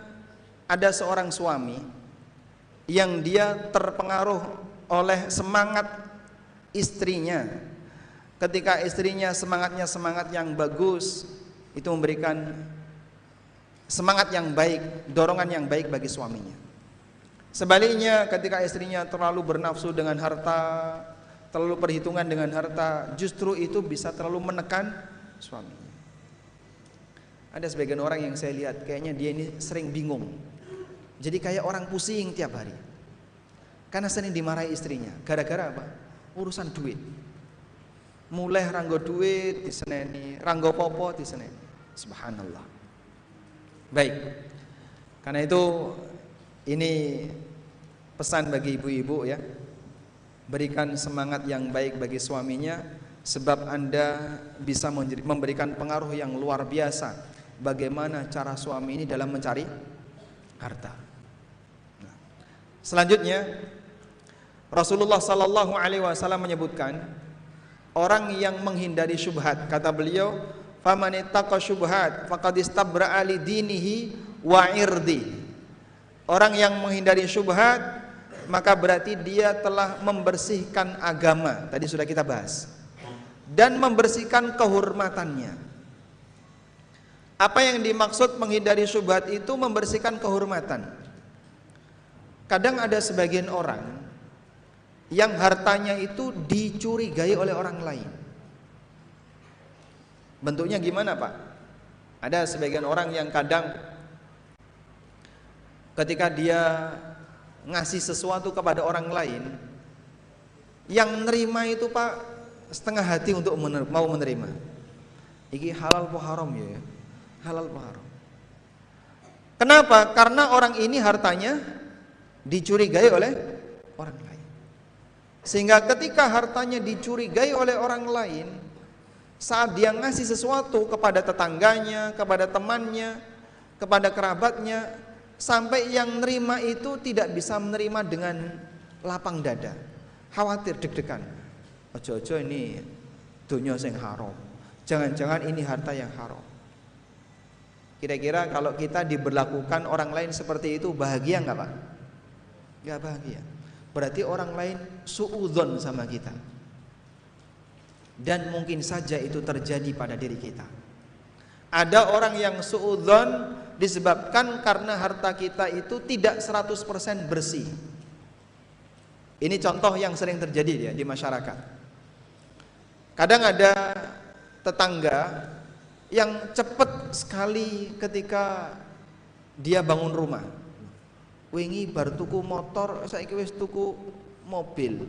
ada seorang suami yang dia terpengaruh oleh semangat istrinya. Ketika istrinya semangatnya semangat yang bagus, itu memberikan semangat yang baik, dorongan yang baik bagi suaminya. Sebaliknya ketika istrinya terlalu bernafsu dengan harta, terlalu perhitungan dengan harta, justru itu bisa terlalu menekan suaminya. Ada sebagian orang yang saya lihat kayaknya dia ini sering bingung jadi kayak orang pusing tiap hari. Karena sering dimarahi istrinya. Gara-gara apa? Urusan duit. Mulai ranggo duit di diseneni, ranggo popo di diseneni. Subhanallah. Baik. Karena itu ini pesan bagi ibu-ibu ya. berikan semangat yang baik bagi suaminya sebab Anda bisa memberikan pengaruh yang luar biasa bagaimana cara suami ini dalam mencari harta. Nah, selanjutnya Rasulullah sallallahu alaihi wasallam menyebutkan orang yang menghindari syubhat. Kata beliau faman ittaqa syubhat faqad istabra'a li dinihi wa irdi. Orang yang menghindari syubhat maka berarti dia telah membersihkan agama. Tadi sudah kita bahas. Dan membersihkan kehormatannya. Apa yang dimaksud menghindari syubhat itu membersihkan kehormatan? Kadang ada sebagian orang yang hartanya itu dicurigai oleh orang lain bentuknya gimana pak ada sebagian orang yang kadang ketika dia ngasih sesuatu kepada orang lain yang nerima itu Pak setengah hati untuk mener mau menerima. Iki halal po haram ya. Halal po haram. Kenapa? Karena orang ini hartanya dicurigai oleh orang lain. Sehingga ketika hartanya dicurigai oleh orang lain, saat dia ngasih sesuatu kepada tetangganya, kepada temannya, kepada kerabatnya, sampai yang nerima itu tidak bisa menerima dengan lapang dada. Khawatir deg-degan. Ojo-ojo ini dunia yang haram. Jangan-jangan ini harta yang haram. Kira-kira kalau kita diberlakukan orang lain seperti itu bahagia nggak pak? nggak bahagia berarti orang lain suudon sama kita dan mungkin saja itu terjadi pada diri kita ada orang yang suudon disebabkan karena harta kita itu tidak 100% bersih. Ini contoh yang sering terjadi ya di masyarakat. Kadang ada tetangga yang cepat sekali ketika dia bangun rumah. Wingi bar tuku motor, saiki wis tuku mobil.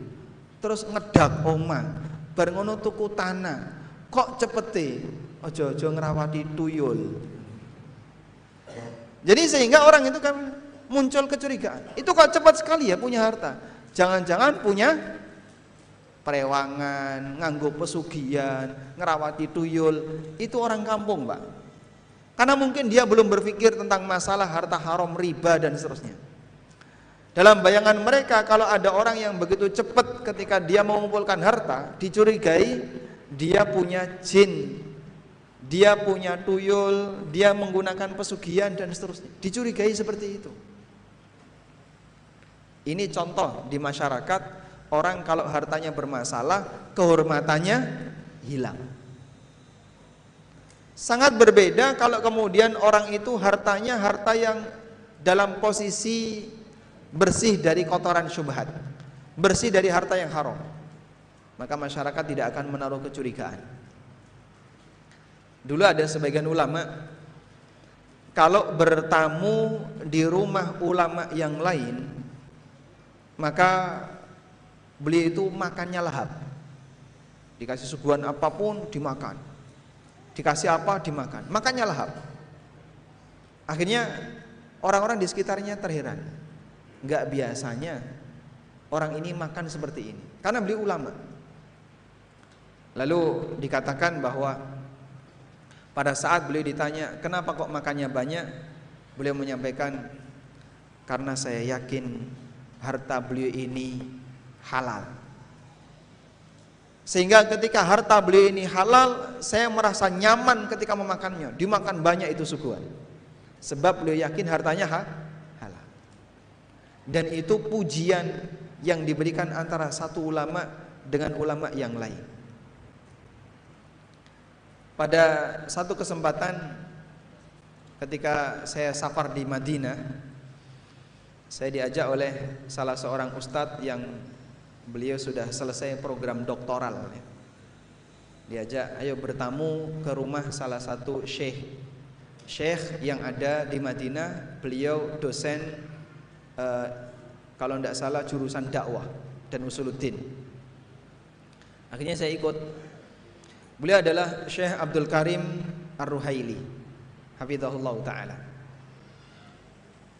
Terus ngedak omah, bar ngono tuku tanah. Kok cepete? Ojo-ojo ngrawati tuyul. Jadi sehingga orang itu kan muncul kecurigaan. Itu kok cepat sekali ya punya harta. Jangan-jangan punya perewangan, nganggo pesugihan, ngerawati tuyul. Itu orang kampung, Pak. Karena mungkin dia belum berpikir tentang masalah harta haram, riba dan seterusnya. Dalam bayangan mereka kalau ada orang yang begitu cepat ketika dia mengumpulkan harta, dicurigai dia punya jin dia punya tuyul, dia menggunakan pesugihan dan seterusnya. Dicurigai seperti itu. Ini contoh di masyarakat orang kalau hartanya bermasalah, kehormatannya hilang. Sangat berbeda kalau kemudian orang itu hartanya harta yang dalam posisi bersih dari kotoran syubhat, bersih dari harta yang haram. Maka masyarakat tidak akan menaruh kecurigaan. Dulu ada sebagian ulama kalau bertamu di rumah ulama yang lain maka beliau itu makannya lahap. Dikasih suguhan apa pun dimakan. Dikasih apa dimakan. Makannya lahap. Akhirnya orang-orang di sekitarnya terheran. Enggak biasanya orang ini makan seperti ini. Karena beliau ulama. Lalu dikatakan bahwa pada saat beliau ditanya, "Kenapa kok makannya banyak?" Beliau menyampaikan, "Karena saya yakin harta beliau ini halal." Sehingga ketika harta beliau ini halal, saya merasa nyaman ketika memakannya. Dimakan banyak itu suguhan. Sebab beliau yakin hartanya ha. Dan itu pujian yang diberikan antara satu ulama dengan ulama yang lain. Pada satu kesempatan ketika saya safar di Madinah, saya diajak oleh salah seorang ustadz yang beliau sudah selesai program doktoral. Diajak, ayo bertamu ke rumah salah satu syekh. Syekh yang ada di Madinah, beliau dosen eh, kalau tidak salah jurusan dakwah dan usuluddin. Akhirnya saya ikut Beliau adalah Syekh Abdul Karim Ar-Ruhaili Hafizahullah Ta'ala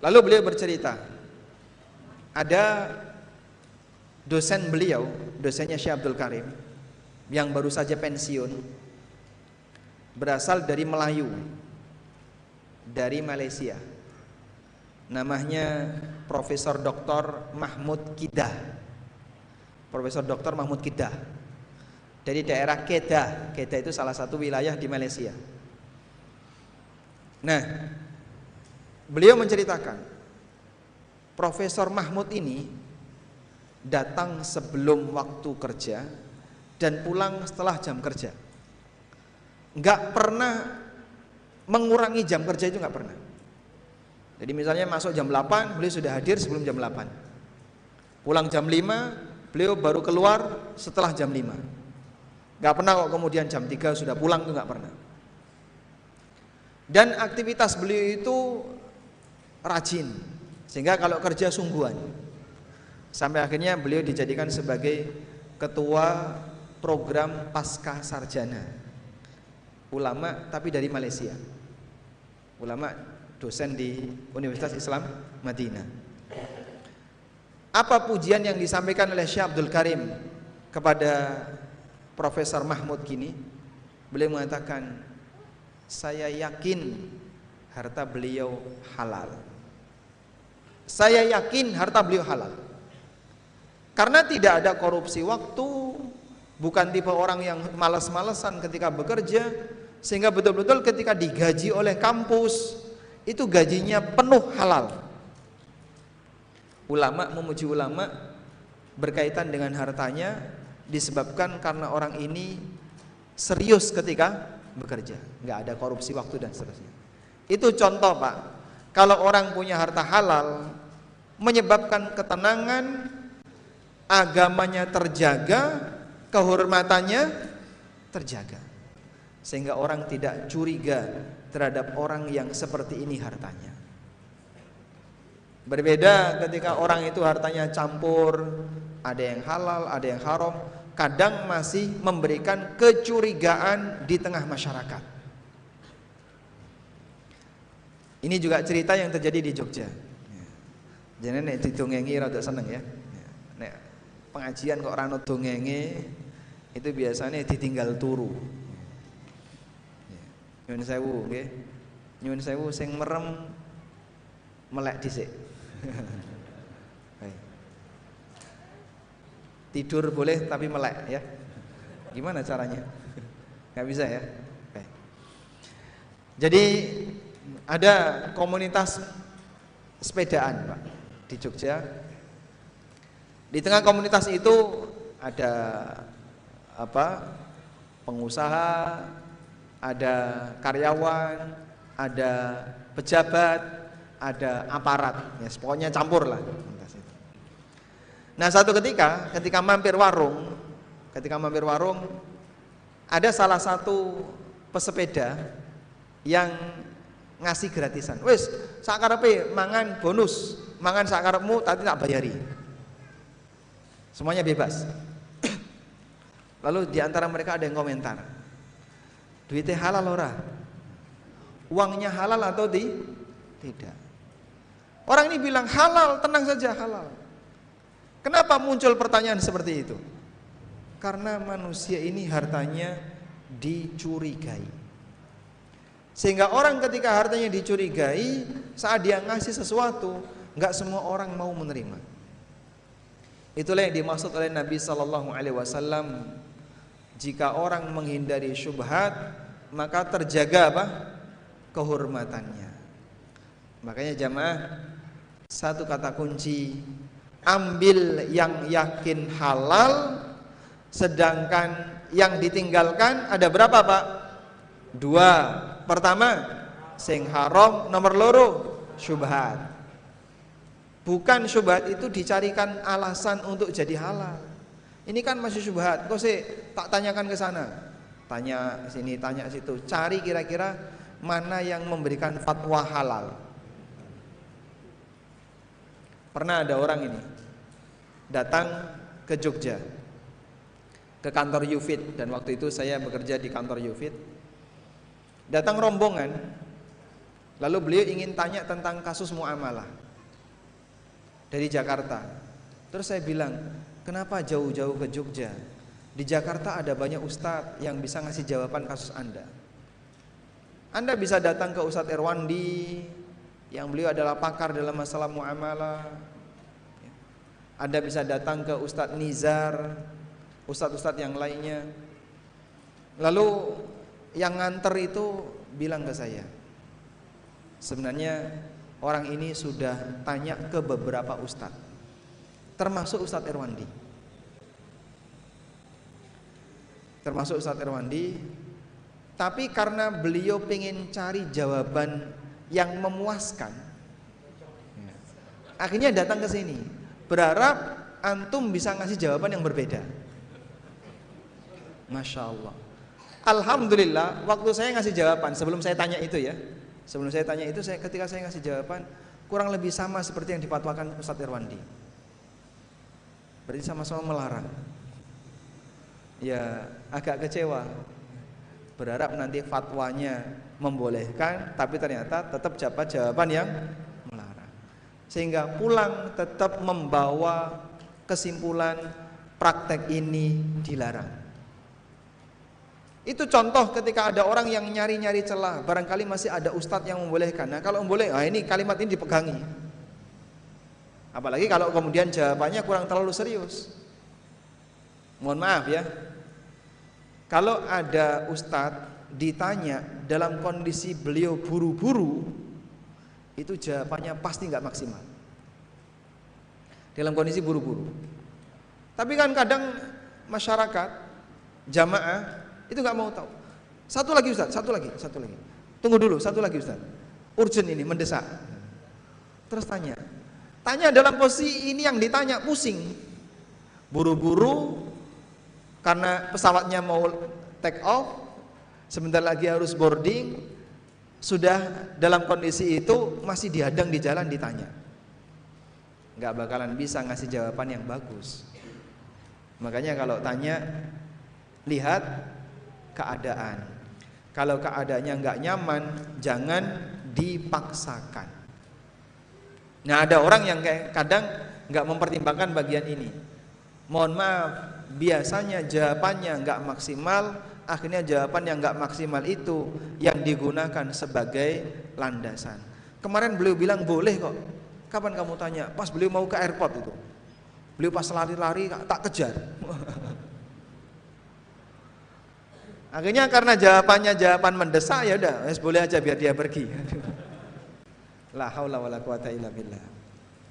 Lalu beliau bercerita Ada dosen beliau, dosennya Syekh Abdul Karim yang baru saja pensiun berasal dari Melayu dari Malaysia. Namanya Profesor Dr. Mahmud Kidah. Profesor Dr. Mahmud Kidah. Dari daerah Kedah. Kedah itu salah satu wilayah di Malaysia. Nah, beliau menceritakan Profesor Mahmud ini datang sebelum waktu kerja dan pulang setelah jam kerja. Enggak pernah mengurangi jam kerja itu nggak pernah. Jadi misalnya masuk jam 8, beliau sudah hadir sebelum jam 8. Pulang jam 5, beliau baru keluar setelah jam 5. Nggak pernah kok kemudian jam 3 sudah pulang itu nggak pernah. Dan aktivitas beliau itu rajin, sehingga kalau kerja sungguhan. Sampai akhirnya beliau dijadikan sebagai ketua program pasca sarjana ulama tapi dari Malaysia ulama dosen di Universitas Islam Madinah. Apa pujian yang disampaikan oleh Syekh Abdul Karim kepada Profesor Mahmud kini? Beliau mengatakan, saya yakin harta beliau halal. Saya yakin harta beliau halal. Karena tidak ada korupsi waktu, bukan tipe orang yang malas-malesan ketika bekerja, sehingga betul-betul ketika digaji oleh kampus itu gajinya penuh halal. Ulama memuji ulama berkaitan dengan hartanya disebabkan karena orang ini serius ketika bekerja, nggak ada korupsi waktu dan seterusnya. Itu contoh pak. Kalau orang punya harta halal menyebabkan ketenangan, agamanya terjaga, kehormatannya terjaga sehingga orang tidak curiga terhadap orang yang seperti ini hartanya. Berbeda ketika orang itu hartanya campur, ada yang halal, ada yang haram, kadang masih memberikan kecurigaan di tengah masyarakat. Ini juga cerita yang terjadi di Jogja. Jadi nek didongengi rada seneng ya. Nek pengajian kok rano dongenge itu biasanya ditinggal turu. Nyun sewu nggih. Nyun sewu sing merem melek dhisik. Tidur boleh tapi melek ya. Gimana caranya? Gak bisa ya. Jadi ada komunitas sepedaan Pak di Jogja. Di tengah komunitas itu ada apa? pengusaha, ada karyawan, ada pejabat, ada aparat, ya pokoknya campur lah. Nah satu ketika, ketika mampir warung, ketika mampir warung, ada salah satu pesepeda yang ngasih gratisan. Wes, sakarepe mangan bonus, mangan sakarepmu tapi tak bayari. Semuanya bebas. Lalu di antara mereka ada yang komentar, Duitnya halal ora? Uangnya halal atau di? Tidak. Orang ini bilang halal, tenang saja halal. Kenapa muncul pertanyaan seperti itu? Karena manusia ini hartanya dicurigai. Sehingga orang ketika hartanya dicurigai, saat dia ngasih sesuatu, nggak semua orang mau menerima. Itulah yang dimaksud oleh Nabi Sallallahu Alaihi Wasallam. Jika orang menghindari syubhat, maka terjaga apa? kehormatannya. Makanya jamaah satu kata kunci ambil yang yakin halal sedangkan yang ditinggalkan ada berapa Pak? Dua. Pertama sing haram, nomor loro syubhat. Bukan syubhat itu dicarikan alasan untuk jadi halal. Ini kan masih syubhat. Kok sih tak tanyakan ke sana? Tanya sini tanya situ. Cari kira-kira mana yang memberikan fatwa halal. Pernah ada orang ini datang ke Jogja ke kantor Yufit dan waktu itu saya bekerja di kantor Yufit. Datang rombongan lalu beliau ingin tanya tentang kasus muamalah dari Jakarta. Terus saya bilang kenapa jauh-jauh ke Jogja? Di Jakarta ada banyak ustadz yang bisa ngasih jawaban kasus Anda. Anda bisa datang ke Ustadz Erwandi yang beliau adalah pakar dalam masalah muamalah. Anda bisa datang ke Ustadz Nizar, ustadz-ustadz yang lainnya. Lalu yang nganter itu bilang ke saya, sebenarnya orang ini sudah tanya ke beberapa ustadz, termasuk Ustadz Erwandi. Termasuk Ustadz Erwandi, tapi karena beliau pengen cari jawaban yang memuaskan, akhirnya datang ke sini, berharap antum bisa ngasih jawaban yang berbeda. Masya Allah. Alhamdulillah, waktu saya ngasih jawaban sebelum saya tanya itu ya, sebelum saya tanya itu, saya ketika saya ngasih jawaban kurang lebih sama seperti yang dipatwakan Ustadz Irwandi. Berarti sama-sama melarang. Ya agak kecewa. Berharap nanti fatwanya membolehkan, tapi ternyata tetap dapat jawaban yang melarang. Sehingga pulang tetap membawa kesimpulan praktek ini dilarang. Itu contoh ketika ada orang yang nyari-nyari celah, barangkali masih ada ustadz yang membolehkan. Nah, kalau boleh, ah ini kalimat ini dipegangi. Apalagi kalau kemudian jawabannya kurang terlalu serius. Mohon maaf ya. Kalau ada ustadz ditanya dalam kondisi beliau buru-buru, itu jawabannya pasti nggak maksimal. Dalam kondisi buru-buru. Tapi kan kadang masyarakat jamaah itu nggak mau tahu. Satu lagi Ustaz, satu lagi, satu lagi. Tunggu dulu, satu lagi Ustaz. Urgent ini, mendesak. Terus tanya. Tanya dalam posisi ini yang ditanya pusing. Buru-buru karena pesawatnya mau take off, sebentar lagi harus boarding, sudah dalam kondisi itu masih dihadang di jalan ditanya. Nggak bakalan bisa ngasih jawaban yang bagus. Makanya kalau tanya lihat keadaan. Kalau keadaannya nggak nyaman, jangan dipaksakan. Nah ada orang yang kayak kadang nggak mempertimbangkan bagian ini. Mohon maaf, biasanya jawabannya nggak maksimal, akhirnya jawaban yang nggak maksimal itu yang digunakan sebagai landasan. Kemarin beliau bilang boleh kok. Kapan kamu tanya? Pas beliau mau ke airport itu. Beliau pas lari-lari tak kejar. Akhirnya karena jawabannya jawaban mendesak ya udah, boleh aja biar dia pergi. La haula wala quwata illa billah.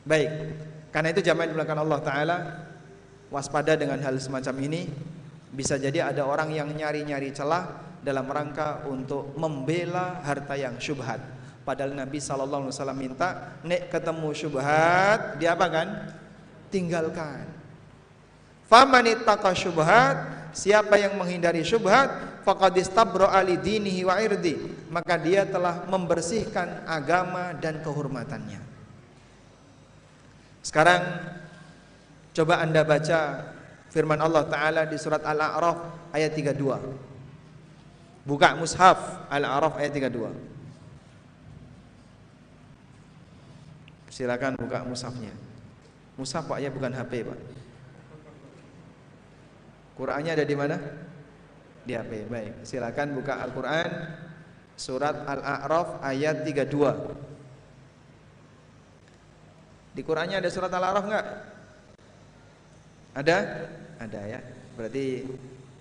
Baik. Karena itu jamaah belakang Allah taala waspada dengan hal semacam ini. Bisa jadi ada orang yang nyari-nyari celah dalam rangka untuk membela harta yang syubhat. Padahal Nabi sallallahu alaihi wasallam minta, nek ketemu syubhat, dia apa kan? Tinggalkan. Famanittaqa syubhat Siapa yang menghindari syubhat faqad ali dinihi wa irdi, maka dia telah membersihkan agama dan kehormatannya. Sekarang coba Anda baca firman Allah taala di surat Al-A'raf ayat 32. Buka mushaf Al-A'raf ayat 32. Silakan buka mushafnya. Mushaf Pak ya bukan HP Pak. Qur'annya ada di mana? Di HP. Baik, silakan buka Al-Qur'an surat Al-A'raf ayat 32. Di Qur'annya ada surat Al-A'raf enggak? Ada? Ada ya. Berarti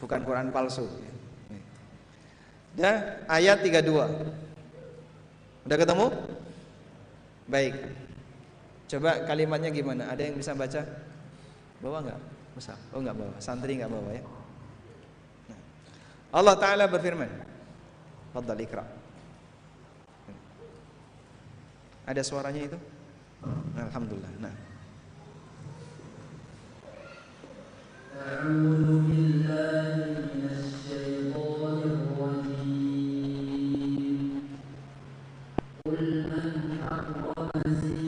bukan Quran palsu. Ya, ayat 32. Udah ketemu? Baik. Coba kalimatnya gimana? Ada yang bisa baca? Bawa enggak? Musa. Oh enggak bawa, santri enggak bawa ya. Nah. Allah taala berfirman. Fadhal ikra. Ada suaranya itu? Alhamdulillah. Nah. قل من حرم زينة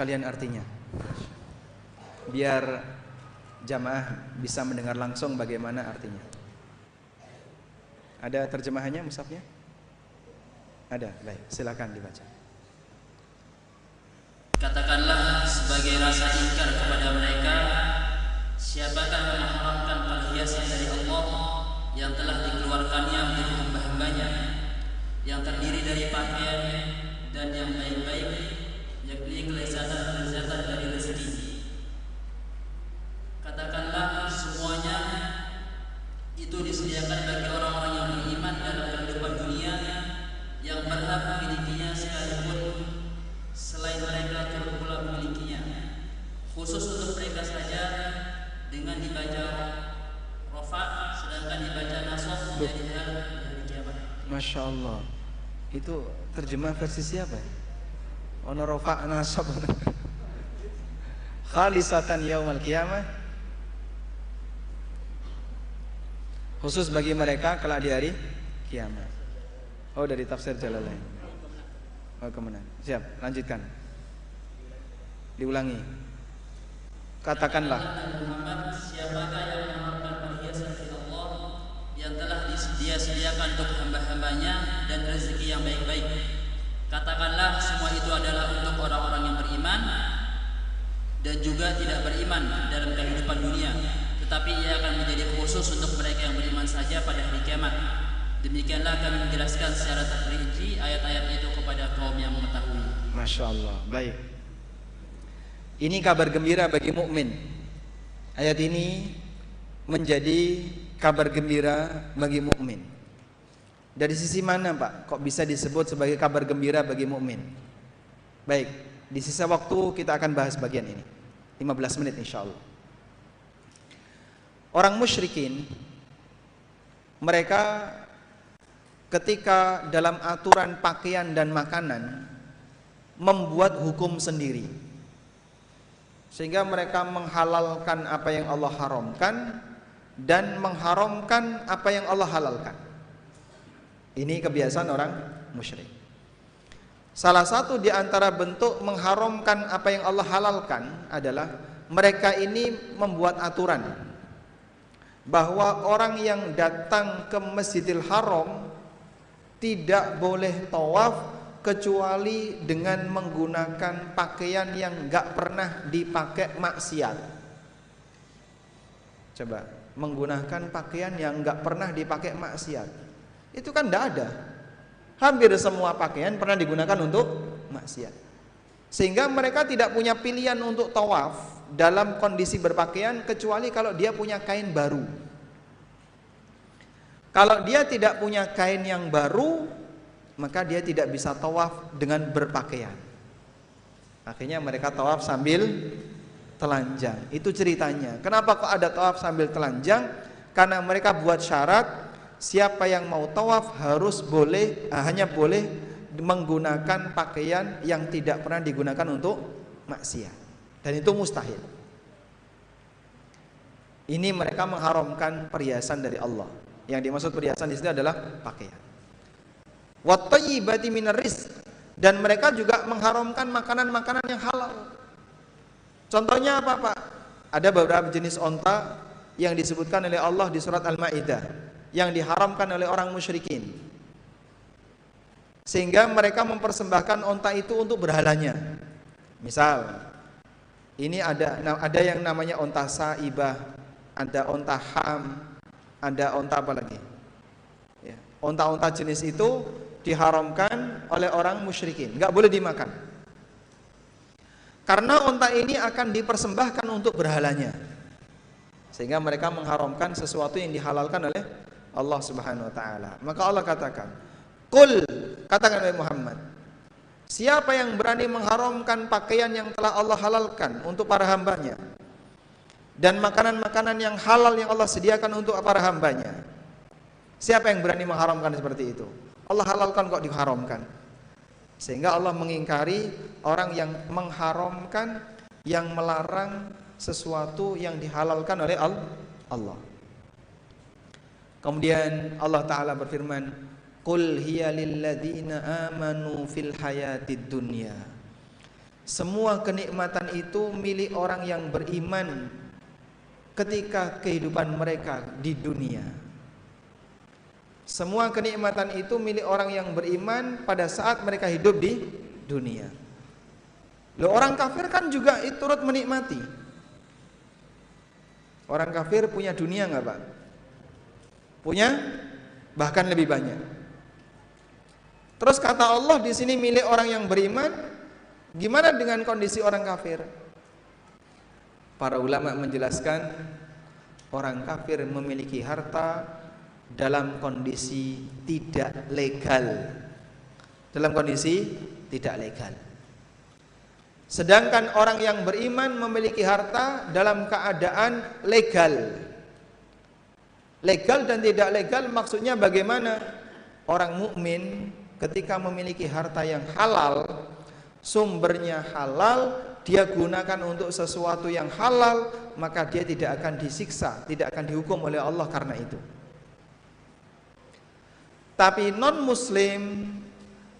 Sekalian artinya. Biar jamaah bisa mendengar langsung bagaimana artinya. Ada terjemahannya musafnya? Ada, baik. Silakan dibaca. Katakanlah sebagai rasa ingkar kepada mereka Siapakah mengharamkan perhiasan dari Allah Yang telah dikeluarkannya untuk hamba-hambanya Yang terdiri dari pakaian dan yang baik-baik Yakni kelezatan-kelezatan dari rezeki. Katakanlah semuanya Itu disediakan bagi orang-orang yang beriman dalam kehidupan dunia Yang berhak memilikinya sekalipun selain mereka turut pula memilikinya. Khusus untuk mereka saja dengan dibaca rofa sedangkan dibaca nasab menjadi hal dari kiamat Masya Allah. Itu terjemah versi siapa ya? Ono rofa nasab Khalisatan yaumal qiyamah. Khusus bagi mereka kelak di hari kiamat. Oh dari tafsir Jalalain. Oh ke mana? Siap, lanjutkan. Diulangi. Katakanlah. Muhammad yang mengharapkan perhiasan Allah yang telah dia sediakan untuk hamba-hambanya dan rezeki yang baik-baik katakanlah semua itu adalah untuk orang-orang yang beriman dan juga tidak beriman dalam kehidupan dunia tetapi ia akan menjadi khusus untuk mereka yang beriman saja pada hari kiamat demikianlah kami menjelaskan secara terperinci ayat-ayat itu kepada kaum yang mengetahui Masya Allah, baik. Ini kabar gembira bagi mukmin. Ayat ini menjadi kabar gembira bagi mukmin. Dari sisi mana, Pak? Kok bisa disebut sebagai kabar gembira bagi mukmin? Baik, di sisa waktu kita akan bahas bagian ini. 15 menit insya Allah. Orang musyrikin mereka ketika dalam aturan pakaian dan makanan membuat hukum sendiri. Sehingga mereka menghalalkan apa yang Allah haramkan dan mengharamkan apa yang Allah halalkan. Ini kebiasaan orang musyrik. Salah satu di antara bentuk mengharamkan apa yang Allah halalkan adalah mereka ini membuat aturan bahwa orang yang datang ke Masjidil Haram tidak boleh tawaf kecuali dengan menggunakan pakaian yang nggak pernah dipakai maksiat. Coba menggunakan pakaian yang nggak pernah dipakai maksiat. Itu kan tidak ada. Hampir semua pakaian pernah digunakan untuk maksiat. Sehingga mereka tidak punya pilihan untuk tawaf dalam kondisi berpakaian kecuali kalau dia punya kain baru. Kalau dia tidak punya kain yang baru, maka dia tidak bisa tawaf dengan berpakaian. Akhirnya mereka tawaf sambil telanjang. Itu ceritanya. Kenapa kok ada tawaf sambil telanjang? Karena mereka buat syarat siapa yang mau tawaf harus boleh ah, hanya boleh menggunakan pakaian yang tidak pernah digunakan untuk maksiat. Dan itu mustahil. Ini mereka mengharamkan perhiasan dari Allah. Yang dimaksud perhiasan di sini adalah pakaian. Wattayyibati dan mereka juga mengharamkan makanan-makanan yang halal. Contohnya apa, Pak? Ada beberapa jenis onta yang disebutkan oleh Allah di surat Al-Maidah yang diharamkan oleh orang musyrikin. Sehingga mereka mempersembahkan onta itu untuk berhalanya. Misal, ini ada ada yang namanya onta saibah, ada onta ham, ada onta apa lagi? Ya. Onta-onta jenis itu diharamkan oleh orang musyrikin, nggak boleh dimakan. Karena onta ini akan dipersembahkan untuk berhalanya. Sehingga mereka mengharamkan sesuatu yang dihalalkan oleh Allah Subhanahu wa taala. Maka Allah katakan, "Qul," katakan oleh Muhammad, siapa yang berani mengharamkan pakaian yang telah Allah halalkan untuk para hambanya? dan makanan-makanan yang halal yang Allah sediakan untuk para hambanya. Siapa yang berani mengharamkan seperti itu? Allah halalkan kok diharamkan. Sehingga Allah mengingkari orang yang mengharamkan, yang melarang sesuatu yang dihalalkan oleh Allah. Kemudian Allah Ta'ala berfirman, Qul hiya lilladzina amanu fil hayatid dunya. Semua kenikmatan itu milik orang yang beriman ketika kehidupan mereka di dunia. Semua kenikmatan itu milik orang yang beriman pada saat mereka hidup di dunia. Lo orang kafir kan juga turut menikmati. Orang kafir punya dunia nggak pak? Punya, bahkan lebih banyak. Terus kata Allah di sini milik orang yang beriman. Gimana dengan kondisi orang kafir? Para ulama menjelaskan orang kafir memiliki harta dalam kondisi tidak legal. Dalam kondisi tidak legal. Sedangkan orang yang beriman memiliki harta dalam keadaan legal. Legal dan tidak legal maksudnya bagaimana? Orang mukmin ketika memiliki harta yang halal, sumbernya halal, dia gunakan untuk sesuatu yang halal, maka dia tidak akan disiksa, tidak akan dihukum oleh Allah karena itu. Tapi non muslim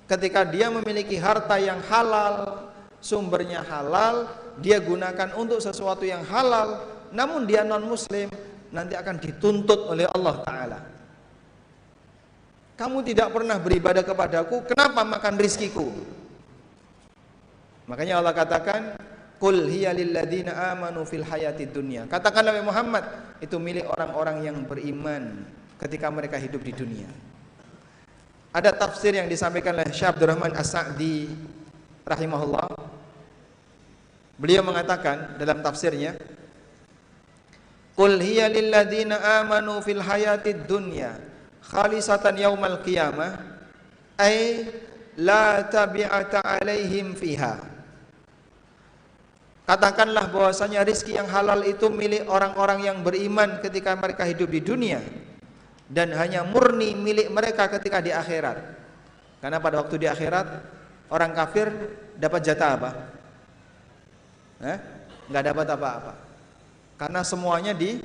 ketika dia memiliki harta yang halal, sumbernya halal, dia gunakan untuk sesuatu yang halal, namun dia non muslim nanti akan dituntut oleh Allah taala. Kamu tidak pernah beribadah kepadaku, kenapa makan rizkiku? Makanya Allah katakan, Qul hiya amanu fil hayati dunya. Katakanlah Muhammad, itu milik orang-orang yang beriman ketika mereka hidup di dunia. Ada tafsir yang disampaikan oleh Syekh Abdurrahman As-Sa'di rahimahullah. Beliau mengatakan dalam tafsirnya, "Qul hiya lilladzina amanu fil hayatid dunya khalisatan yaumal qiyamah ay la tabi'ata alaihim fiha." Katakanlah bahwasanya rizki yang halal itu milik orang-orang yang beriman ketika mereka hidup di dunia dan hanya murni milik mereka ketika di akhirat. Karena pada waktu di akhirat orang kafir dapat jatah apa? Eh? Nggak dapat apa-apa. Karena semuanya di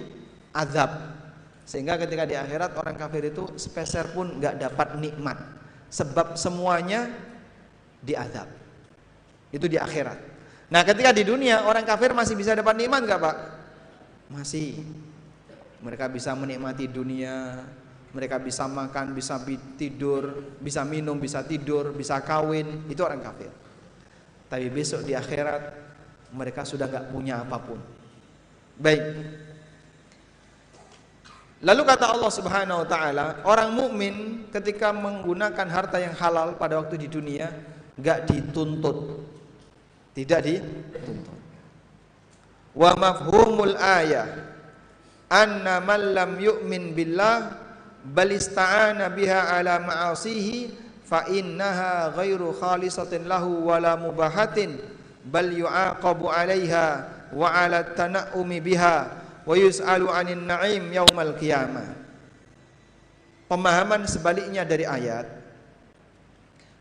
azab. Sehingga ketika di akhirat orang kafir itu speser pun nggak dapat nikmat. Sebab semuanya di azab. Itu di akhirat. Nah ketika di dunia orang kafir masih bisa dapat nikmat nggak pak? Masih mereka bisa menikmati dunia, mereka bisa makan, bisa tidur, bisa minum, bisa tidur, bisa kawin, itu orang kafir. Tapi besok di akhirat mereka sudah nggak punya apa pun. Baik. Lalu kata Allah Subhanahu wa taala, orang mukmin ketika menggunakan harta yang halal pada waktu di dunia nggak dituntut. Tidak dituntut. Wa mafhumul ayah anna man lam yu'min billah bal ista'ana biha ala ma'asihi fa innaha ghairu khalisatin lahu wala mubahatin bal yu'aqabu 'alaiha wa 'ala tana'umi biha wa yus'alu 'anin na'im yaumal qiyamah pemahaman sebaliknya dari ayat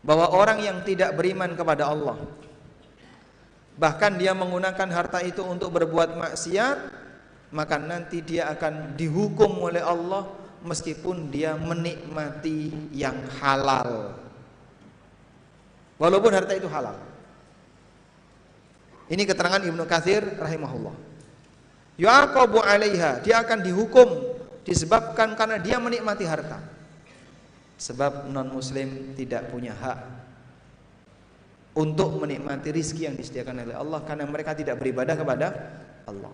bahwa orang yang tidak beriman kepada Allah bahkan dia menggunakan harta itu untuk berbuat maksiat maka nanti dia akan dihukum oleh Allah meskipun dia menikmati yang halal. Walaupun harta itu halal. Ini keterangan Ibnu Katsir rahimahullah. Yu'aqabu 'alaiha, dia akan dihukum disebabkan karena dia menikmati harta. Sebab non muslim tidak punya hak untuk menikmati rizki yang disediakan oleh Allah karena mereka tidak beribadah kepada Allah.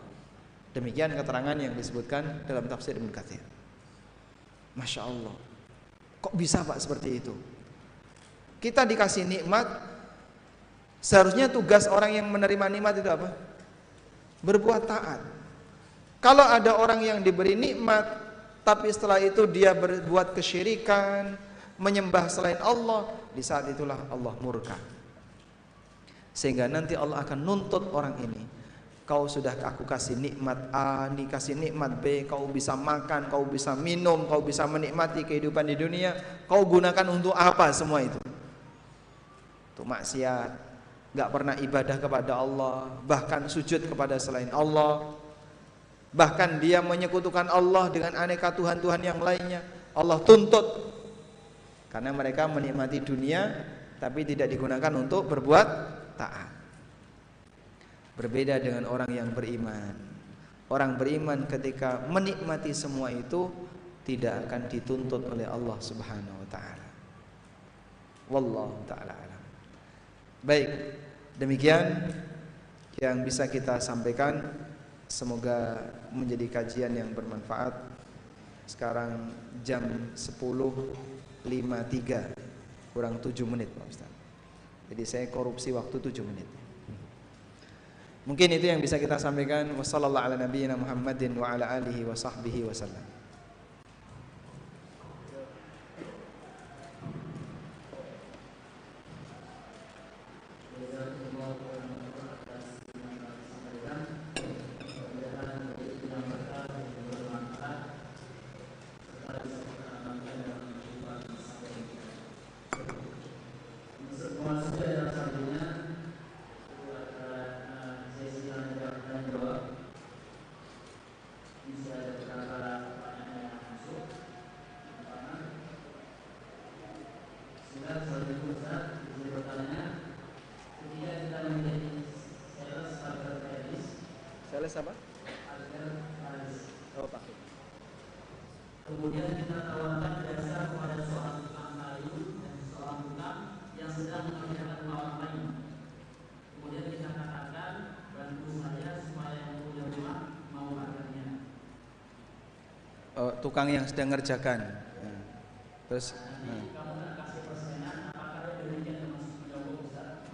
Demikian keterangan yang disebutkan dalam tafsir Ibnu Katsir. Masya Allah. Kok bisa Pak seperti itu? Kita dikasih nikmat, seharusnya tugas orang yang menerima nikmat itu apa? Berbuat taat. Kalau ada orang yang diberi nikmat, tapi setelah itu dia berbuat kesyirikan, menyembah selain Allah, di saat itulah Allah murka. Sehingga nanti Allah akan nuntut orang ini Kau sudah aku kasih nikmat A, dikasih nikmat B, kau bisa makan, kau bisa minum, kau bisa menikmati kehidupan di dunia. Kau gunakan untuk apa semua itu? Untuk maksiat, gak pernah ibadah kepada Allah, bahkan sujud kepada selain Allah. Bahkan dia menyekutukan Allah dengan aneka Tuhan-Tuhan yang lainnya. Allah tuntut. Karena mereka menikmati dunia tapi tidak digunakan untuk berbuat taat. Berbeda dengan orang yang beriman. Orang beriman ketika menikmati semua itu tidak akan dituntut oleh Allah Subhanahu wa taala. Wallahu taala alam. Baik, demikian yang bisa kita sampaikan semoga menjadi kajian yang bermanfaat. Sekarang jam 10.53 kurang 7 menit Pak Ustaz. Jadi saya korupsi waktu 7 menit. Mungkin itu yang bisa kita sampaikan. Wassalamualaikum warahmatullahi wabarakatuh. Tukang yang sedang ngerjakan. Terus, nah.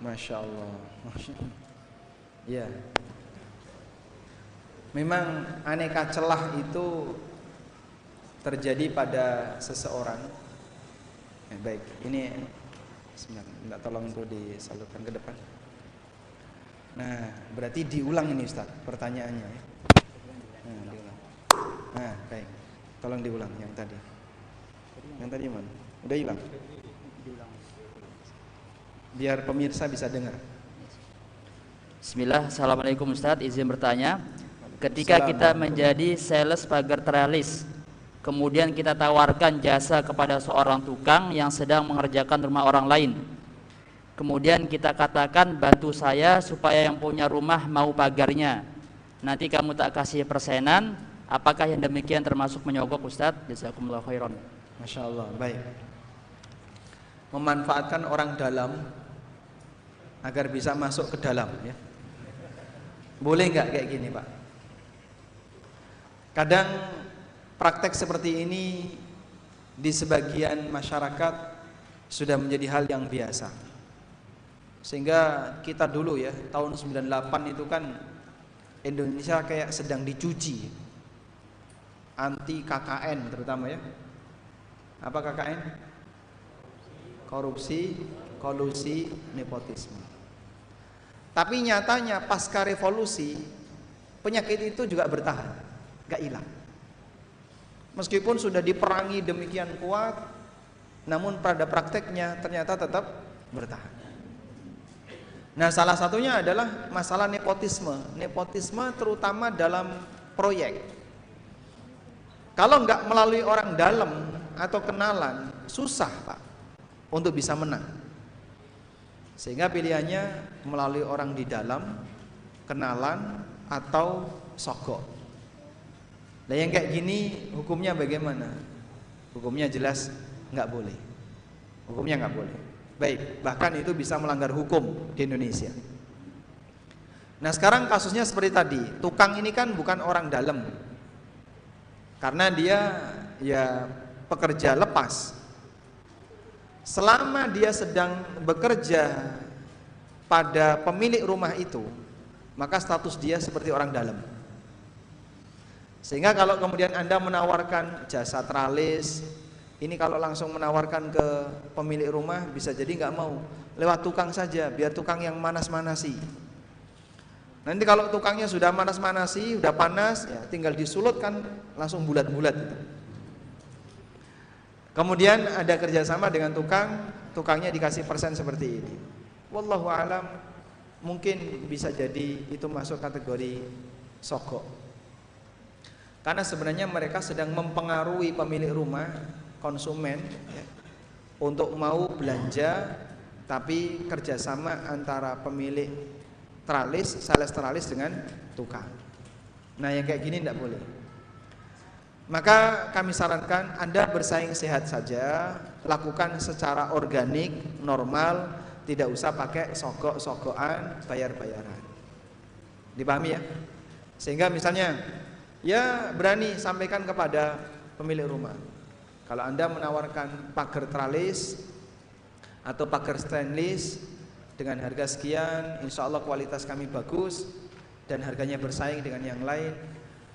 Masya Allah. Ya. Memang aneka celah itu terjadi pada seseorang. Eh, baik, ini sebentar, minta tolong untuk disalurkan ke depan. Nah, berarti diulang ini Ustaz pertanyaannya ya. Nah. Nah, baik. Tolong diulang yang tadi. Yang tadi mana? Udah hilang. Biar pemirsa bisa dengar. Bismillah, Assalamualaikum Ustadz, izin bertanya Ketika kita menjadi sales pagar teralis Kemudian kita tawarkan jasa kepada seorang tukang yang sedang mengerjakan rumah orang lain Kemudian kita katakan bantu saya supaya yang punya rumah mau pagarnya Nanti kamu tak kasih persenan Apakah yang demikian termasuk menyogok Ustadz? Jazakumullah khairan. Masya Allah, baik. Memanfaatkan orang dalam agar bisa masuk ke dalam ya. Boleh nggak kayak gini Pak? Kadang praktek seperti ini di sebagian masyarakat sudah menjadi hal yang biasa. Sehingga kita dulu ya, tahun 98 itu kan Indonesia kayak sedang dicuci anti KKN terutama ya. Apa KKN? Korupsi, kolusi, nepotisme. Tapi nyatanya pasca revolusi penyakit itu juga bertahan, gak hilang. Meskipun sudah diperangi demikian kuat, namun pada prakteknya ternyata tetap bertahan. Nah, salah satunya adalah masalah nepotisme. Nepotisme terutama dalam proyek. Kalau nggak melalui orang dalam atau kenalan, susah pak untuk bisa menang. Sehingga pilihannya melalui orang di dalam, kenalan atau sogok. Nah yang kayak gini hukumnya bagaimana? Hukumnya jelas nggak boleh. Hukumnya nggak boleh. Baik, bahkan itu bisa melanggar hukum di Indonesia. Nah sekarang kasusnya seperti tadi, tukang ini kan bukan orang dalam, karena dia ya pekerja lepas. Selama dia sedang bekerja pada pemilik rumah itu, maka status dia seperti orang dalam. Sehingga kalau kemudian Anda menawarkan jasa teralis, ini kalau langsung menawarkan ke pemilik rumah bisa jadi nggak mau lewat tukang saja, biar tukang yang manas-manasi. Nanti kalau tukangnya sudah manas-manasi, sudah panas, ya tinggal disulut kan langsung bulat-bulat. Kemudian ada kerjasama dengan tukang, tukangnya dikasih persen seperti ini. Wallahu alam, mungkin bisa jadi itu masuk kategori sokok. Karena sebenarnya mereka sedang mempengaruhi pemilik rumah, konsumen, ya, untuk mau belanja tapi kerjasama antara pemilik tralis, sales tralis dengan tukang. Nah yang kayak gini tidak boleh. Maka kami sarankan Anda bersaing sehat saja, lakukan secara organik, normal, tidak usah pakai sogok-sogokan, bayar-bayaran. Dipahami ya? Sehingga misalnya ya berani sampaikan kepada pemilik rumah. Kalau Anda menawarkan pagar tralis atau pagar stainless dengan harga sekian, insya Allah kualitas kami bagus dan harganya bersaing dengan yang lain.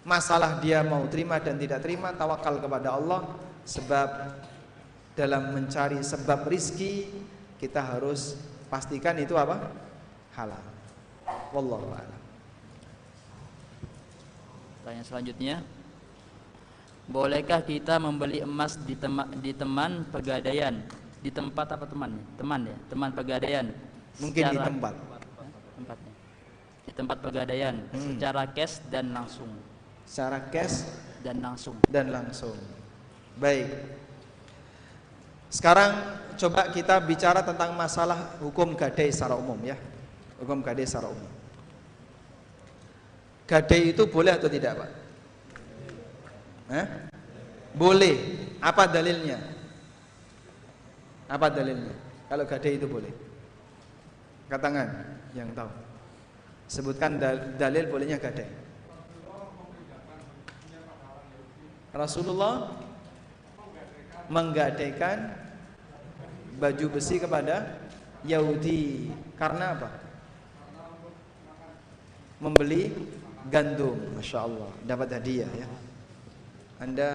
Masalah dia mau terima dan tidak terima, tawakal kepada Allah sebab dalam mencari sebab rizki kita harus pastikan itu apa? halal. Wallahu a'lam. Tanya selanjutnya. Bolehkah kita membeli emas di, tema, di teman pegadaian di tempat apa teman teman ya teman pegadaian mungkin secara, di tempat. tempatnya. Di tempat pegadaian. Hmm. secara cash dan langsung. Secara cash dan langsung. dan langsung. Baik. Sekarang coba kita bicara tentang masalah hukum gadai secara umum ya. Hukum gadai secara umum. Gadai itu boleh atau tidak pak? Eh? boleh. Apa dalilnya? Apa dalilnya? Kalau gadai itu boleh. Katakan yang tahu. Sebutkan dalil bolehnya gadai. Rasulullah menggadaikan baju besi kepada Yahudi karena apa? Membeli gandum, masya Allah, dapat hadiah ya. Anda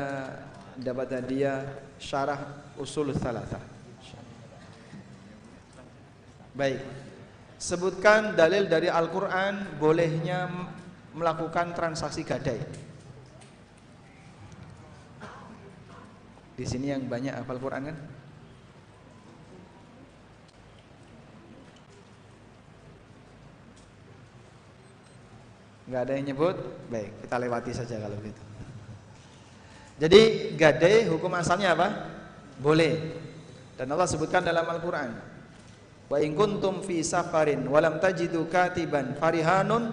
dapat hadiah syarah usul salatah. Baik. Sebutkan dalil dari Al-Qur'an bolehnya melakukan transaksi gadai. Di sini yang banyak hafal Quran kan? Enggak ada yang nyebut? Baik, kita lewati saja kalau gitu. Jadi gadai hukum asalnya apa? Boleh. Dan Allah sebutkan dalam Al-Qur'an, Wa in kuntum fi safarin wa lam tajidu katiban farihanun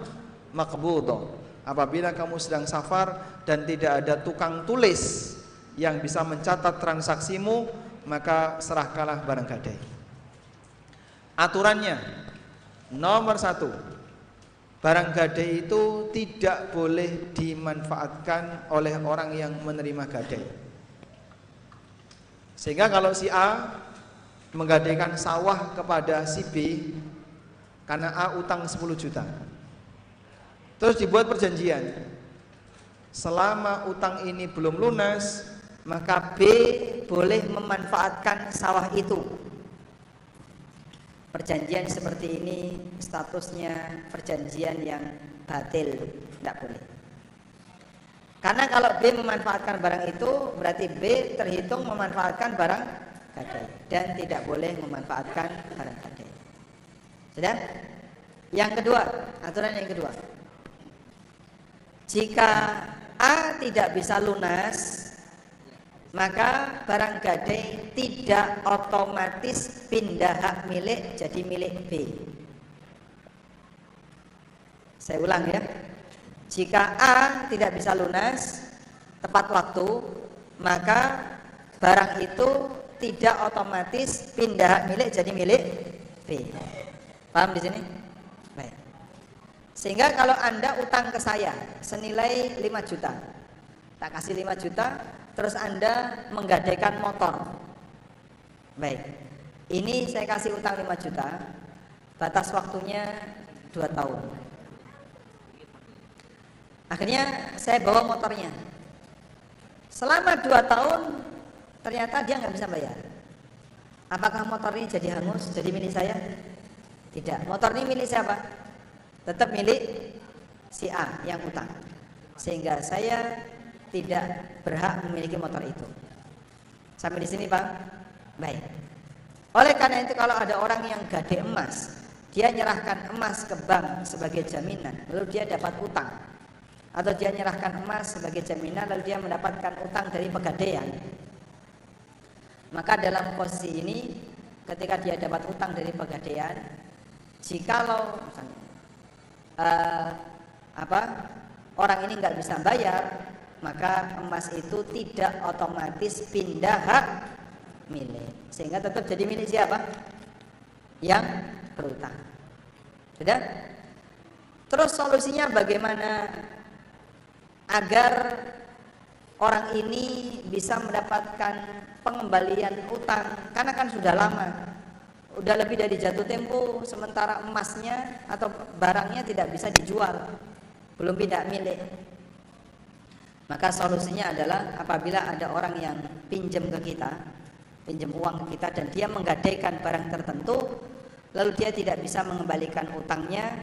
maqbudha. Apabila kamu sedang safar dan tidak ada tukang tulis yang bisa mencatat transaksimu, maka serahkanlah barang gadai. Aturannya nomor satu, barang gadai itu tidak boleh dimanfaatkan oleh orang yang menerima gadai. Sehingga kalau si A menggadaikan sawah kepada si B karena A utang 10 juta. Terus dibuat perjanjian. Selama utang ini belum lunas, maka B boleh memanfaatkan sawah itu. Perjanjian seperti ini statusnya perjanjian yang batil, tidak boleh. Karena kalau B memanfaatkan barang itu berarti B terhitung memanfaatkan barang gadai dan tidak boleh memanfaatkan barang gadai. Sudah? Yang kedua, aturan yang kedua. Jika A tidak bisa lunas, maka barang gadai tidak otomatis pindah hak milik jadi milik B. Saya ulang ya. Jika A tidak bisa lunas tepat waktu, maka barang itu tidak otomatis pindah milik jadi milik B. Paham di sini? Baik. Sehingga kalau Anda utang ke saya senilai 5 juta. Tak kasih 5 juta, terus Anda menggadaikan motor. Baik. Ini saya kasih utang 5 juta. Batas waktunya 2 tahun. Akhirnya saya bawa motornya. Selama 2 tahun Ternyata dia nggak bisa bayar. Apakah motor ini jadi hangus, jadi milik saya? Tidak. Motor ini milik siapa? Tetap milik si A yang utang. Sehingga saya tidak berhak memiliki motor itu. Sampai di sini, Pak? Baik. Oleh karena itu kalau ada orang yang gade emas, dia nyerahkan emas ke bank sebagai jaminan, lalu dia dapat utang. Atau dia nyerahkan emas sebagai jaminan lalu dia mendapatkan utang dari pegadaian Maka dalam posisi ini ketika dia dapat utang dari pegadaian, jikalau misalnya uh, apa orang ini nggak bisa bayar, maka emas itu tidak otomatis pindah hak milik, sehingga tetap jadi milik siapa? Yang berutang. Sudah? Terus solusinya bagaimana agar orang ini bisa mendapatkan pengembalian utang karena kan sudah lama. Udah lebih dari jatuh tempo sementara emasnya atau barangnya tidak bisa dijual. Belum pindah milik. Maka solusinya adalah apabila ada orang yang pinjam ke kita pinjam uang ke kita dan dia menggadaikan barang tertentu lalu dia tidak bisa mengembalikan utangnya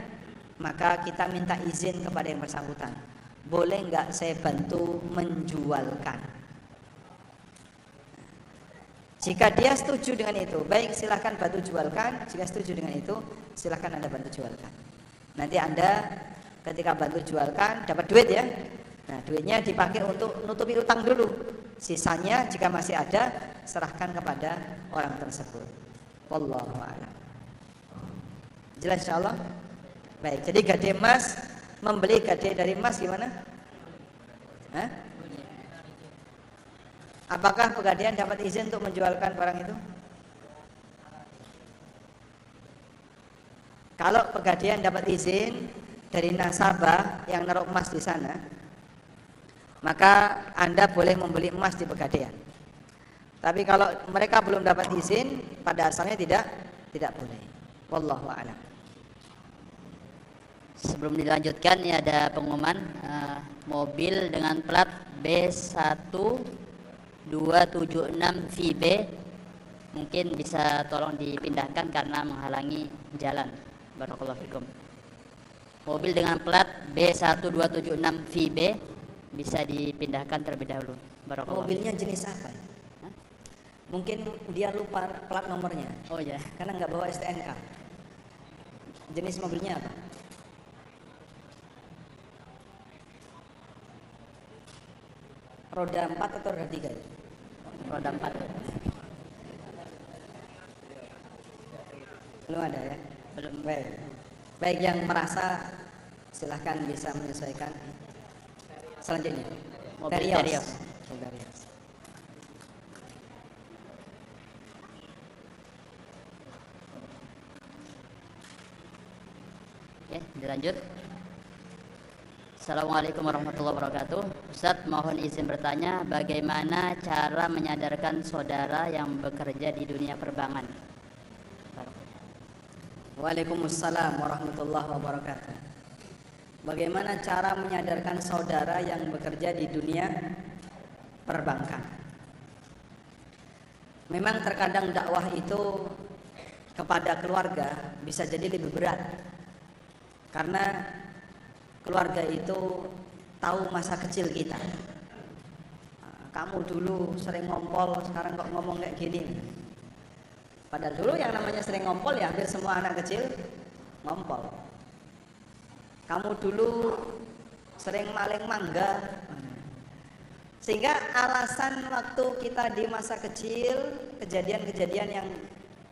maka kita minta izin kepada yang bersangkutan boleh nggak saya bantu menjualkan jika dia setuju dengan itu, baik silahkan bantu jualkan. Jika setuju dengan itu, silahkan anda bantu jualkan. Nanti anda ketika bantu jualkan dapat duit ya. Nah duitnya dipakai untuk nutupi utang dulu. Sisanya jika masih ada serahkan kepada orang tersebut. Wallahu a'lam. Jelas insyaallah? Baik, jadi gade emas membeli gade dari emas gimana? Hah? Apakah pegadaian dapat izin untuk menjualkan barang itu? Kalau pegadaian dapat izin dari nasabah yang naruh emas di sana, maka Anda boleh membeli emas di pegadaian. Tapi kalau mereka belum dapat izin, pada asalnya tidak tidak boleh. Wallahu a'lam. Sebelum dilanjutkan ini ada pengumuman uh, mobil dengan plat B1 276 VB mungkin bisa tolong dipindahkan karena menghalangi jalan. Barakallahu fikum. Mobil dengan plat B1276 VB bisa dipindahkan terlebih dahulu. Barakallahu mobilnya jenis apa? Hah? mungkin dia lupa plat nomornya. Oh ya karena nggak bawa STNK jenis mobilnya apa roda 4 atau roda 3 ya? roda 4 belum ada ya belum baik baik yang merasa silahkan bisa menyesuaikan selanjutnya Mobil Darius. Darius. Oke, dilanjut. Assalamualaikum warahmatullahi wabarakatuh. Ustadz mohon izin bertanya Bagaimana cara menyadarkan saudara yang bekerja di dunia perbankan? Waalaikumsalam warahmatullahi wabarakatuh. Bagaimana cara menyadarkan saudara yang bekerja di dunia perbankan? Memang terkadang dakwah itu kepada keluarga bisa jadi lebih berat. Karena keluarga itu tahu masa kecil kita. Kamu dulu sering ngompol, sekarang kok ngomong kayak gini. Padahal dulu yang namanya sering ngompol ya hampir semua anak kecil ngompol. Kamu dulu sering maling mangga. Sehingga alasan waktu kita di masa kecil, kejadian-kejadian yang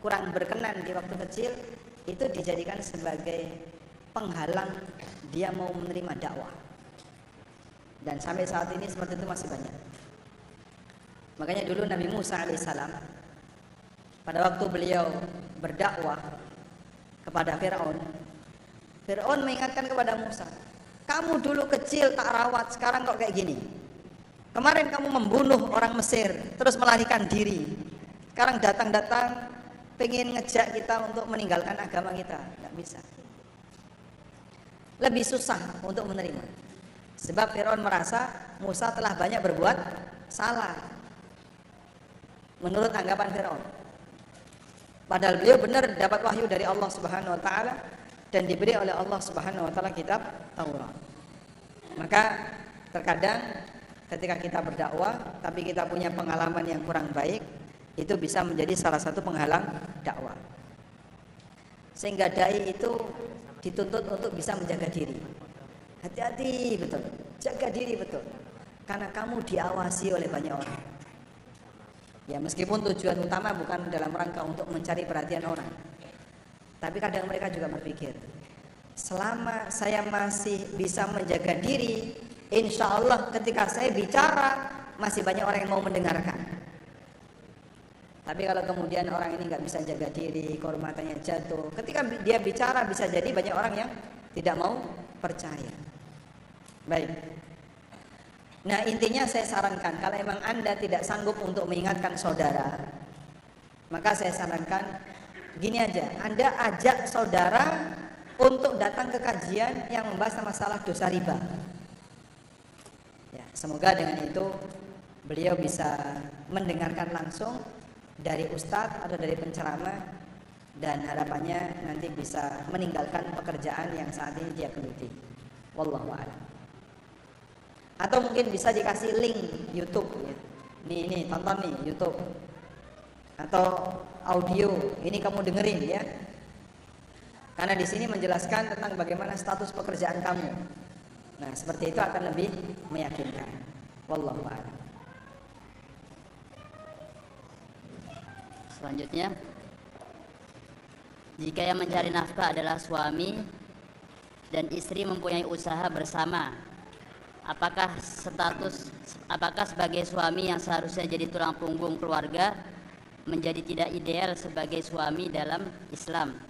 kurang berkenan di waktu kecil itu dijadikan sebagai penghalang dia mau menerima dakwah. Dan sampai saat ini seperti itu masih banyak. Makanya dulu Nabi Musa alaihissalam pada waktu beliau berdakwah kepada Firaun, Firaun mengingatkan kepada Musa, kamu dulu kecil tak rawat, sekarang kok kayak gini. Kemarin kamu membunuh orang Mesir, terus melarikan diri. Sekarang datang-datang pengen ngejak kita untuk meninggalkan agama kita, nggak bisa lebih susah untuk menerima. Sebab Firaun merasa Musa telah banyak berbuat salah. Menurut anggapan Firaun. Padahal beliau benar dapat wahyu dari Allah Subhanahu wa taala dan diberi oleh Allah Subhanahu wa taala kitab Taurat. Maka terkadang ketika kita berdakwah tapi kita punya pengalaman yang kurang baik, itu bisa menjadi salah satu penghalang dakwah. Sehingga dai itu dituntut untuk bisa menjaga diri. Hati-hati betul, jaga diri betul. Karena kamu diawasi oleh banyak orang. Ya meskipun tujuan utama bukan dalam rangka untuk mencari perhatian orang. Tapi kadang mereka juga berpikir, selama saya masih bisa menjaga diri, insya Allah ketika saya bicara masih banyak orang yang mau mendengarkan. Tapi kalau kemudian orang ini nggak bisa jaga diri, kehormatannya jatuh, ketika dia bicara bisa jadi banyak orang yang tidak mau percaya. Baik. Nah intinya saya sarankan kalau memang anda tidak sanggup untuk mengingatkan saudara, maka saya sarankan gini aja, anda ajak saudara untuk datang ke kajian yang membahas masalah dosa riba. Ya, semoga dengan itu beliau bisa mendengarkan langsung dari ustadz atau dari penceramah dan harapannya nanti bisa meninggalkan pekerjaan yang saat ini dia geluti. Wallahu a'lam atau mungkin bisa dikasih link YouTube ya. Nih ini tonton nih YouTube atau audio ini kamu dengerin ya. Karena di sini menjelaskan tentang bagaimana status pekerjaan kamu. Nah, seperti itu akan lebih meyakinkan. Wallahu a'lam. Selanjutnya, jika yang mencari nafkah adalah suami dan istri mempunyai usaha bersama apakah status apakah sebagai suami yang seharusnya jadi tulang punggung keluarga menjadi tidak ideal sebagai suami dalam Islam?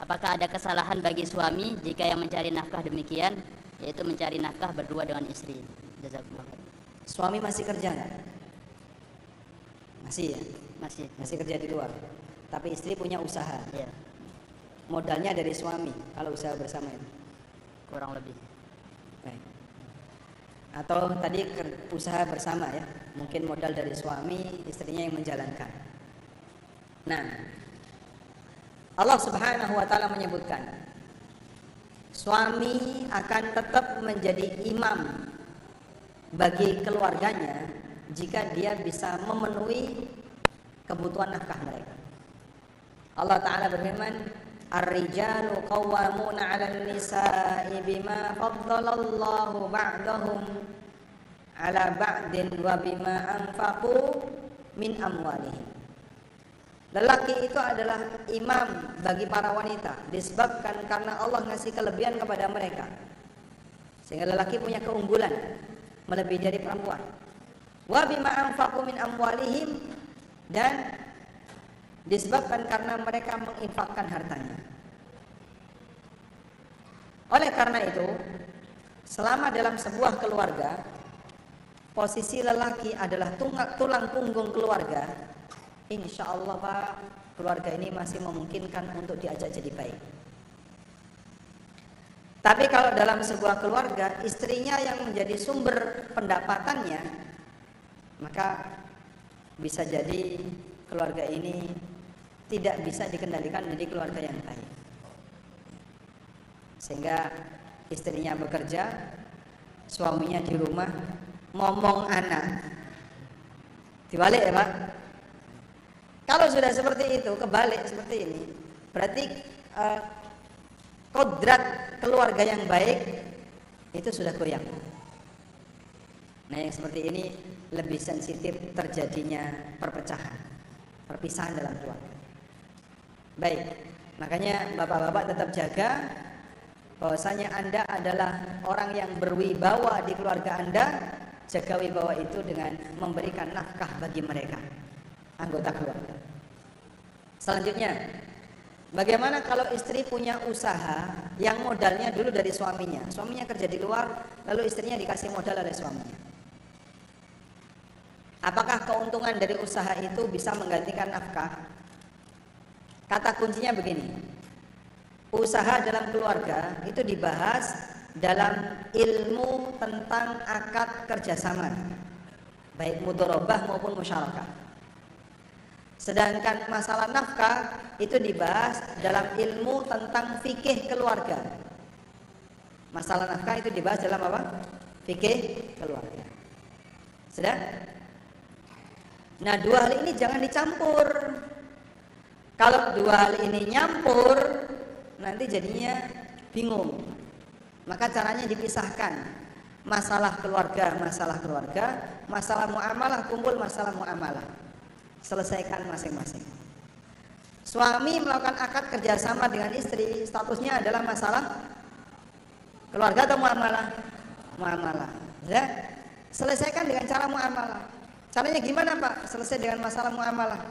Apakah ada kesalahan bagi suami jika yang mencari nafkah demikian yaitu mencari nafkah berdua dengan istri? Suami masih kerja nggak? Masih ya masih masih kerja di luar tapi istri punya usaha. Ya. modalnya dari suami kalau usaha bersama itu. Kurang lebih. Baik. Atau tadi usaha bersama ya mungkin modal dari suami istrinya yang menjalankan. Nah Allah subhanahu wa ta'ala menyebutkan suami akan tetap menjadi imam bagi keluarganya jika dia bisa memenuhi kebutuhan nafkah mereka. Allah Ta'ala berfirman, Ar-rijalu qawwamuna 'ala an-nisa'i bima faddalallahu ba'dahum 'ala ba'din wa bima anfaqu min amwalihim. Lelaki itu adalah imam bagi para wanita disebabkan karena Allah ngasih kelebihan kepada mereka. Sehingga lelaki punya keunggulan melebihi dari perempuan. Wa bima anfaqu min amwalihim dan disebabkan karena mereka menginfakkan hartanya. Oleh karena itu, selama dalam sebuah keluarga, posisi lelaki adalah tulang punggung keluarga, insya Allah Pak, keluarga ini masih memungkinkan untuk diajak jadi baik. Tapi kalau dalam sebuah keluarga, istrinya yang menjadi sumber pendapatannya, maka bisa jadi keluarga ini tidak bisa dikendalikan menjadi keluarga yang baik. Sehingga istrinya bekerja, suaminya di rumah ngomong anak. Dibalik ya Pak. Kalau sudah seperti itu, kebalik seperti ini, berarti uh, kodrat keluarga yang baik itu sudah goyang. Nah yang seperti ini lebih sensitif terjadinya perpecahan, perpisahan dalam keluarga. Baik, makanya bapak-bapak tetap jaga bahwasanya Anda adalah orang yang berwibawa di keluarga Anda, jaga wibawa itu dengan memberikan nafkah bagi mereka, anggota keluarga. Selanjutnya, bagaimana kalau istri punya usaha yang modalnya dulu dari suaminya, suaminya kerja di luar, lalu istrinya dikasih modal oleh suaminya. Apakah keuntungan dari usaha itu bisa menggantikan nafkah? Kata kuncinya begini. Usaha dalam keluarga itu dibahas dalam ilmu tentang akad kerjasama baik mudorobah maupun musyarakah sedangkan masalah nafkah itu dibahas dalam ilmu tentang fikih keluarga masalah nafkah itu dibahas dalam apa? fikih keluarga sudah? Nah dua hal ini jangan dicampur kalau dua hal ini nyampur, nanti jadinya bingung. Maka caranya dipisahkan. Masalah keluarga, masalah keluarga, masalah muamalah kumpul masalah muamalah. selesaikan masing-masing. Suami melakukan akad kerjasama dengan istri, statusnya adalah masalah keluarga atau muamalah? Muamalah. Ya, selesaikan dengan cara muamalah. Caranya gimana Pak? Selesai dengan masalah muamalah.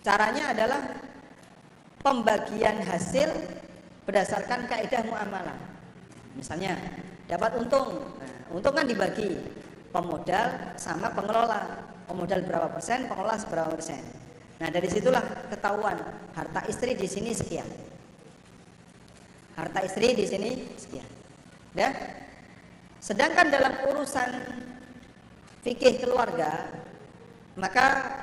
Caranya adalah pembagian hasil berdasarkan kaidah muamalah. Misalnya dapat untung, nah, untung kan dibagi pemodal sama pengelola. Pemodal berapa persen, pengelola berapa persen. Nah dari situlah ketahuan harta istri di sini sekian. Harta istri di sini sekian. Ya. Sedangkan dalam urusan fikih keluarga, maka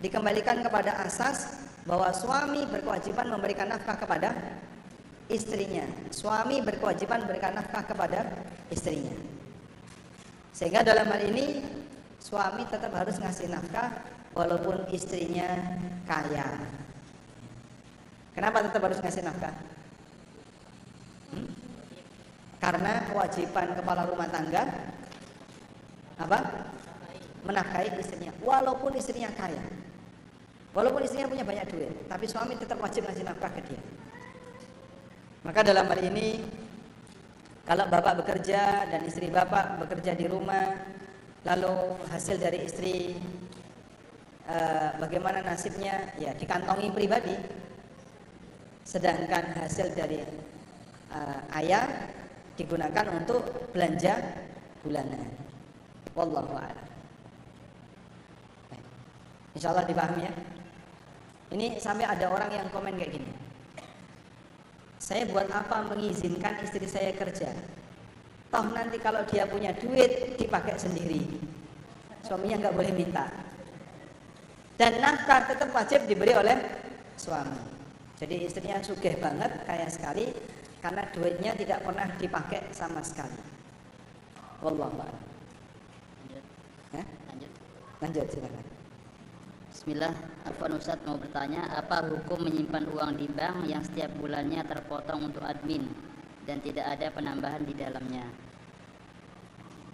dikembalikan kepada asas bahwa suami berkewajiban memberikan nafkah kepada istrinya. Suami berkewajiban memberikan nafkah kepada istrinya. Sehingga dalam hal ini suami tetap harus ngasih nafkah walaupun istrinya kaya. Kenapa tetap harus ngasih nafkah? Hmm? Karena kewajiban kepala rumah tangga apa? Menafkahi istrinya, walaupun istrinya kaya. Walaupun istrinya punya banyak duit, tapi suami tetap wajib ngasih nafkah ke dia. Maka dalam hal ini kalau bapak bekerja dan istri bapak bekerja di rumah, lalu hasil dari istri eh, bagaimana nasibnya? Ya dikantongi pribadi. Sedangkan hasil dari eh, ayah digunakan untuk belanja bulanan. Wallahu a'lam. Insya Allah dipahami ya. Ini sampai ada orang yang komen kayak gini. Saya buat apa mengizinkan istri saya kerja? Toh nanti kalau dia punya duit dipakai sendiri. Suaminya nggak boleh minta. Dan nafkah tetap wajib diberi oleh suami. Jadi istrinya sugih banget, kaya sekali karena duitnya tidak pernah dipakai sama sekali. Wallahu. Lanjut. Ya? Lanjut. Lanjut silakan. Bismillah, Afwan Ustadz mau bertanya, apa hukum menyimpan uang di bank yang setiap bulannya terpotong untuk admin dan tidak ada penambahan di dalamnya?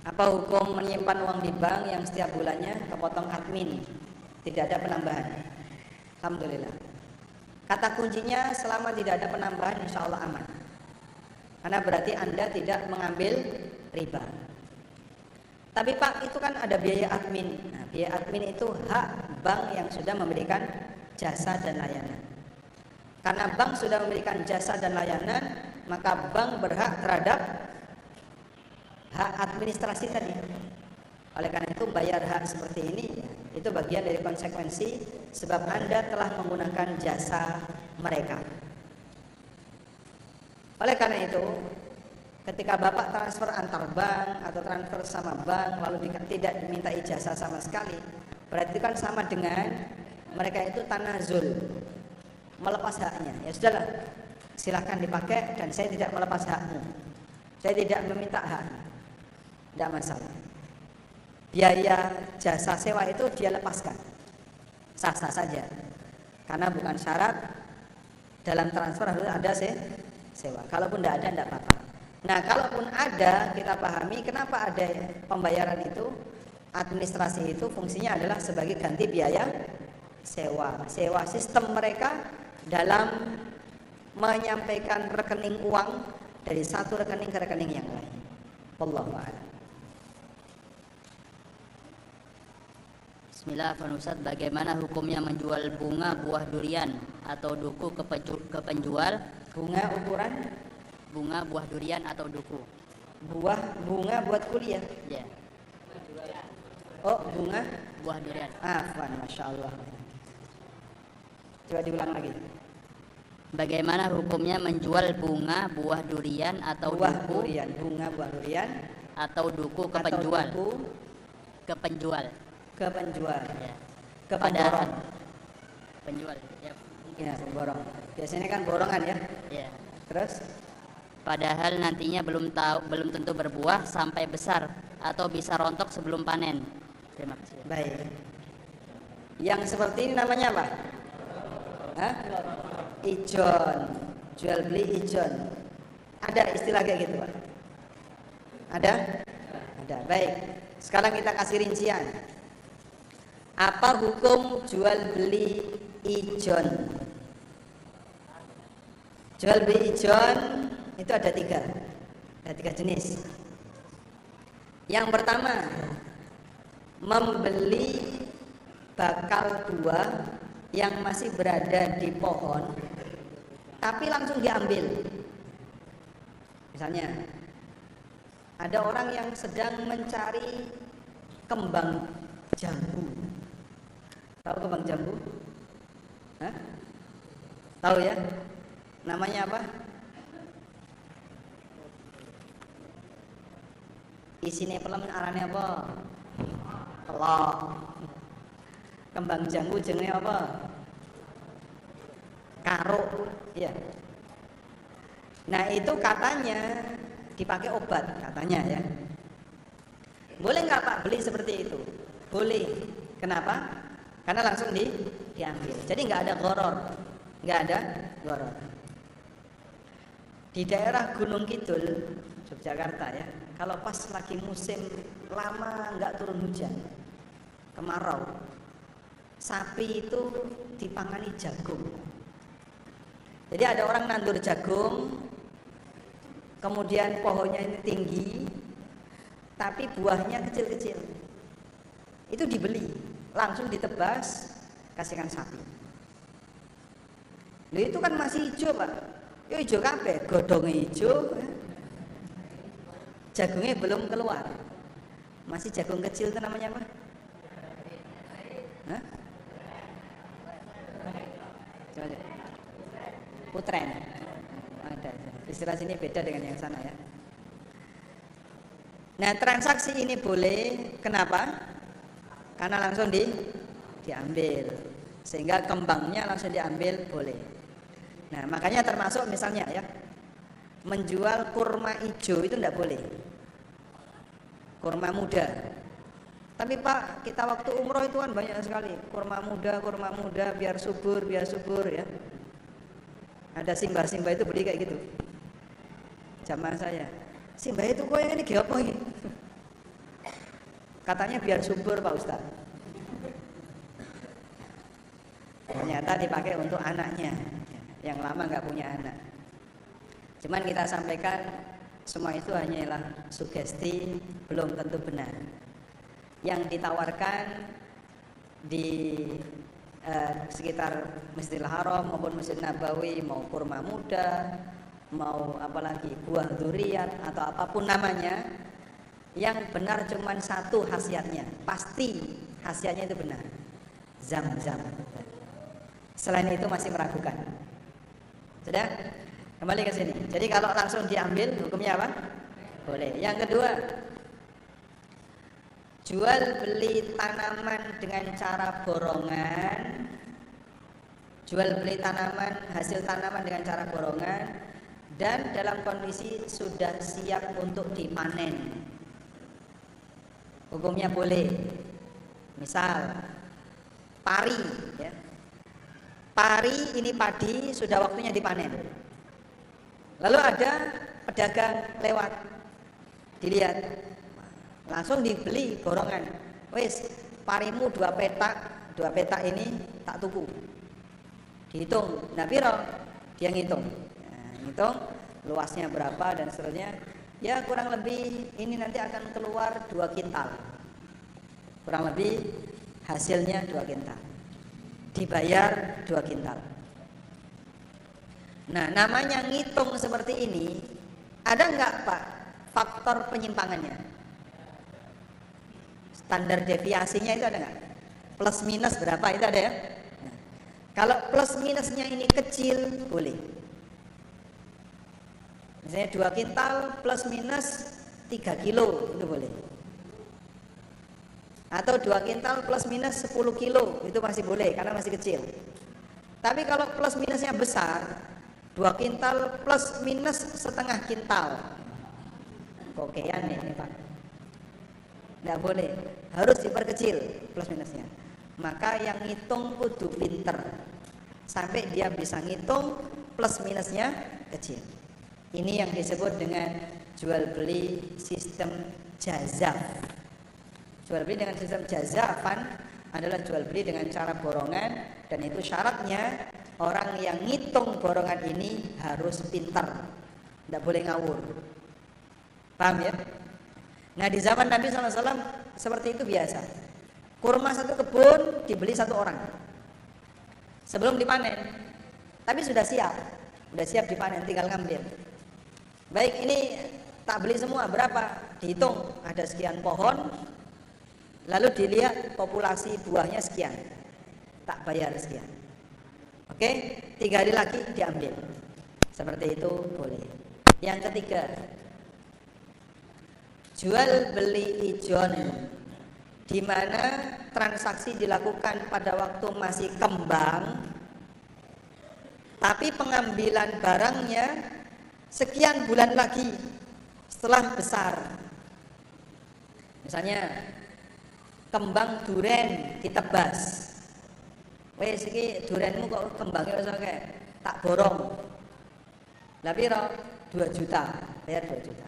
Apa hukum menyimpan uang di bank yang setiap bulannya kepotong admin, tidak ada penambahan? Alhamdulillah. Kata kuncinya selama tidak ada penambahan insya Allah aman. Karena berarti Anda tidak mengambil riba. Tapi Pak itu kan ada biaya admin. Nah, biaya admin itu hak bank yang sudah memberikan jasa dan layanan. Karena bank sudah memberikan jasa dan layanan, maka bank berhak terhadap hak administrasi tadi. Oleh karena itu bayar hak seperti ini itu bagian dari konsekuensi sebab Anda telah menggunakan jasa mereka. Oleh karena itu, ketika Bapak transfer antar bank atau transfer sama bank lalu tidak diminta ijazah sama sekali, berarti kan sama dengan mereka itu tanazul melepas haknya. Ya sudahlah, silahkan dipakai dan saya tidak melepas hakmu. Saya tidak meminta hak. Tidak masalah. Biaya jasa sewa itu dia lepaskan. Sah-sah saja. Karena bukan syarat dalam transfer harus ada sewa. Kalaupun tidak ada, tidak apa-apa. Nah, kalaupun ada, kita pahami kenapa ada pembayaran itu. Administrasi itu fungsinya adalah sebagai ganti biaya sewa. Sewa sistem mereka dalam menyampaikan rekening uang dari satu rekening ke rekening yang lain. Wallahu a'lam. Bismillah, Ustadz, bagaimana hukumnya menjual bunga buah durian atau duku ke penjual Bunga ukuran bunga buah durian atau duku? buah bunga buat kuliah. Ya, Oh, bunga buah durian. Afwan, Masya Allah Coba diulang lagi Bagaimana hukumnya menjual bunga buah durian atau Buah duku durian Bunga buah durian atau duku ke atau penjual? duku Ke penjual. ke penjual Ya. Ke pemborong Penjual. Ya. Ya, pemborong Biasanya kan borongan ya ya. Terus Padahal nantinya belum tahu belum tentu berbuah sampai besar atau bisa rontok sebelum panen. Terima kasih. Baik Yang seperti ini namanya apa? Hah? Ijon Jual beli ijon Ada istilah kayak gitu Pak? Ada? Ada, baik Sekarang kita kasih rincian Apa hukum jual beli ijon? Jual beli ijon itu ada tiga, ada tiga jenis. Yang pertama, membeli bakal buah yang masih berada di pohon, tapi langsung diambil. Misalnya, ada orang yang sedang mencari kembang jambu. Tahu kembang jambu? Hah? Tahu ya? Namanya apa? Isinya pelem arane apa? Telok. Kembang jambu jenenge apa? Karo. Ya. Nah, itu katanya dipakai obat katanya ya. Boleh nggak Pak beli seperti itu? Boleh. Kenapa? Karena langsung di, diambil. Jadi nggak ada goror, nggak ada goror. Di daerah Gunung Kidul, Yogyakarta ya, kalau pas lagi musim lama nggak turun hujan, kemarau, sapi itu dipangani jagung. Jadi ada orang nandur jagung, kemudian pohonnya ini tinggi, tapi buahnya kecil-kecil. Itu dibeli, langsung ditebas, kasihkan sapi. Loh itu kan masih hijau pak, ya hijau kape, godongnya hijau, ya. Jagungnya belum keluar, masih jagung kecil itu namanya apa? Hah? Putren. Ada. Istilah sini beda dengan yang sana ya. Nah, transaksi ini boleh kenapa? Karena langsung di diambil. Sehingga kembangnya langsung diambil boleh. Nah, makanya termasuk misalnya ya, menjual kurma hijau itu tidak boleh. Kurma muda. Tapi Pak, kita waktu umroh itu kan banyak sekali kurma muda, kurma muda, biar subur, biar subur ya. Ada simbah-simbah itu beli kayak gitu. Zaman saya. Simbah itu kok yang ini apa ini? Katanya biar subur Pak Ustaz. Ternyata dipakai untuk anaknya yang lama nggak punya anak. Cuman kita sampaikan semua itu hanyalah sugesti, belum tentu benar. Yang ditawarkan di eh, sekitar Masjidil Haram maupun Masjid Nabawi mau kurma muda, mau apalagi buah durian atau apa pun namanya, yang benar cuma satu khasiatnya, pasti khasiatnya itu benar. Zam-zam. Selain itu masih meragukan. Sudah? Kembali ke sini. Jadi kalau langsung diambil hukumnya apa? Boleh. Yang kedua, jual beli tanaman dengan cara borongan. Jual beli tanaman, hasil tanaman dengan cara borongan dan dalam kondisi sudah siap untuk dipanen. Hukumnya boleh. Misal pari ya, pari ini padi sudah waktunya dipanen. Lalu ada pedagang lewat, dilihat, langsung dibeli borongan. Wes, parimu dua petak, dua petak ini tak tuku. Dihitung, nah piro? Dia ngitung, nah, ngitung luasnya berapa dan seterusnya. Ya kurang lebih ini nanti akan keluar dua kintal. Kurang lebih hasilnya dua kintal dibayar dua kintal. Nah, namanya ngitung seperti ini, ada nggak Pak faktor penyimpangannya? Standar deviasinya itu ada nggak? Plus minus berapa itu ada ya? Nah, kalau plus minusnya ini kecil, boleh. Misalnya dua kintal plus minus 3 kilo itu boleh atau dua kintal plus minus 10 kilo itu masih boleh karena masih kecil tapi kalau plus minusnya besar dua kintal plus minus setengah kintal. Kokean ini pak. Tidak boleh. Harus diperkecil plus minusnya. Maka yang ngitung kudu pinter. Sampai dia bisa ngitung plus minusnya kecil. Ini yang disebut dengan jual beli sistem jazaf. Jual beli dengan sistem jazafan adalah jual beli dengan cara borongan dan itu syaratnya orang yang ngitung borongan ini harus pintar, tidak boleh ngawur. Paham ya? Nah di zaman Nabi SAW seperti itu biasa. Kurma satu kebun dibeli satu orang sebelum dipanen. Tapi sudah siap, sudah siap dipanen, tinggal ngambil. Baik ini tak beli semua berapa? Dihitung ada sekian pohon, lalu dilihat populasi buahnya sekian, tak bayar sekian. Oke, tiga hari lagi diambil. Seperti itu boleh. Yang ketiga, jual beli ijon di mana transaksi dilakukan pada waktu masih kembang tapi pengambilan barangnya sekian bulan lagi setelah besar. Misalnya kembang duren ditebas. Wes iki durenmu kok kembangnya wis kayak tak borong. Lah piro? 2 juta, bayar 2 juta.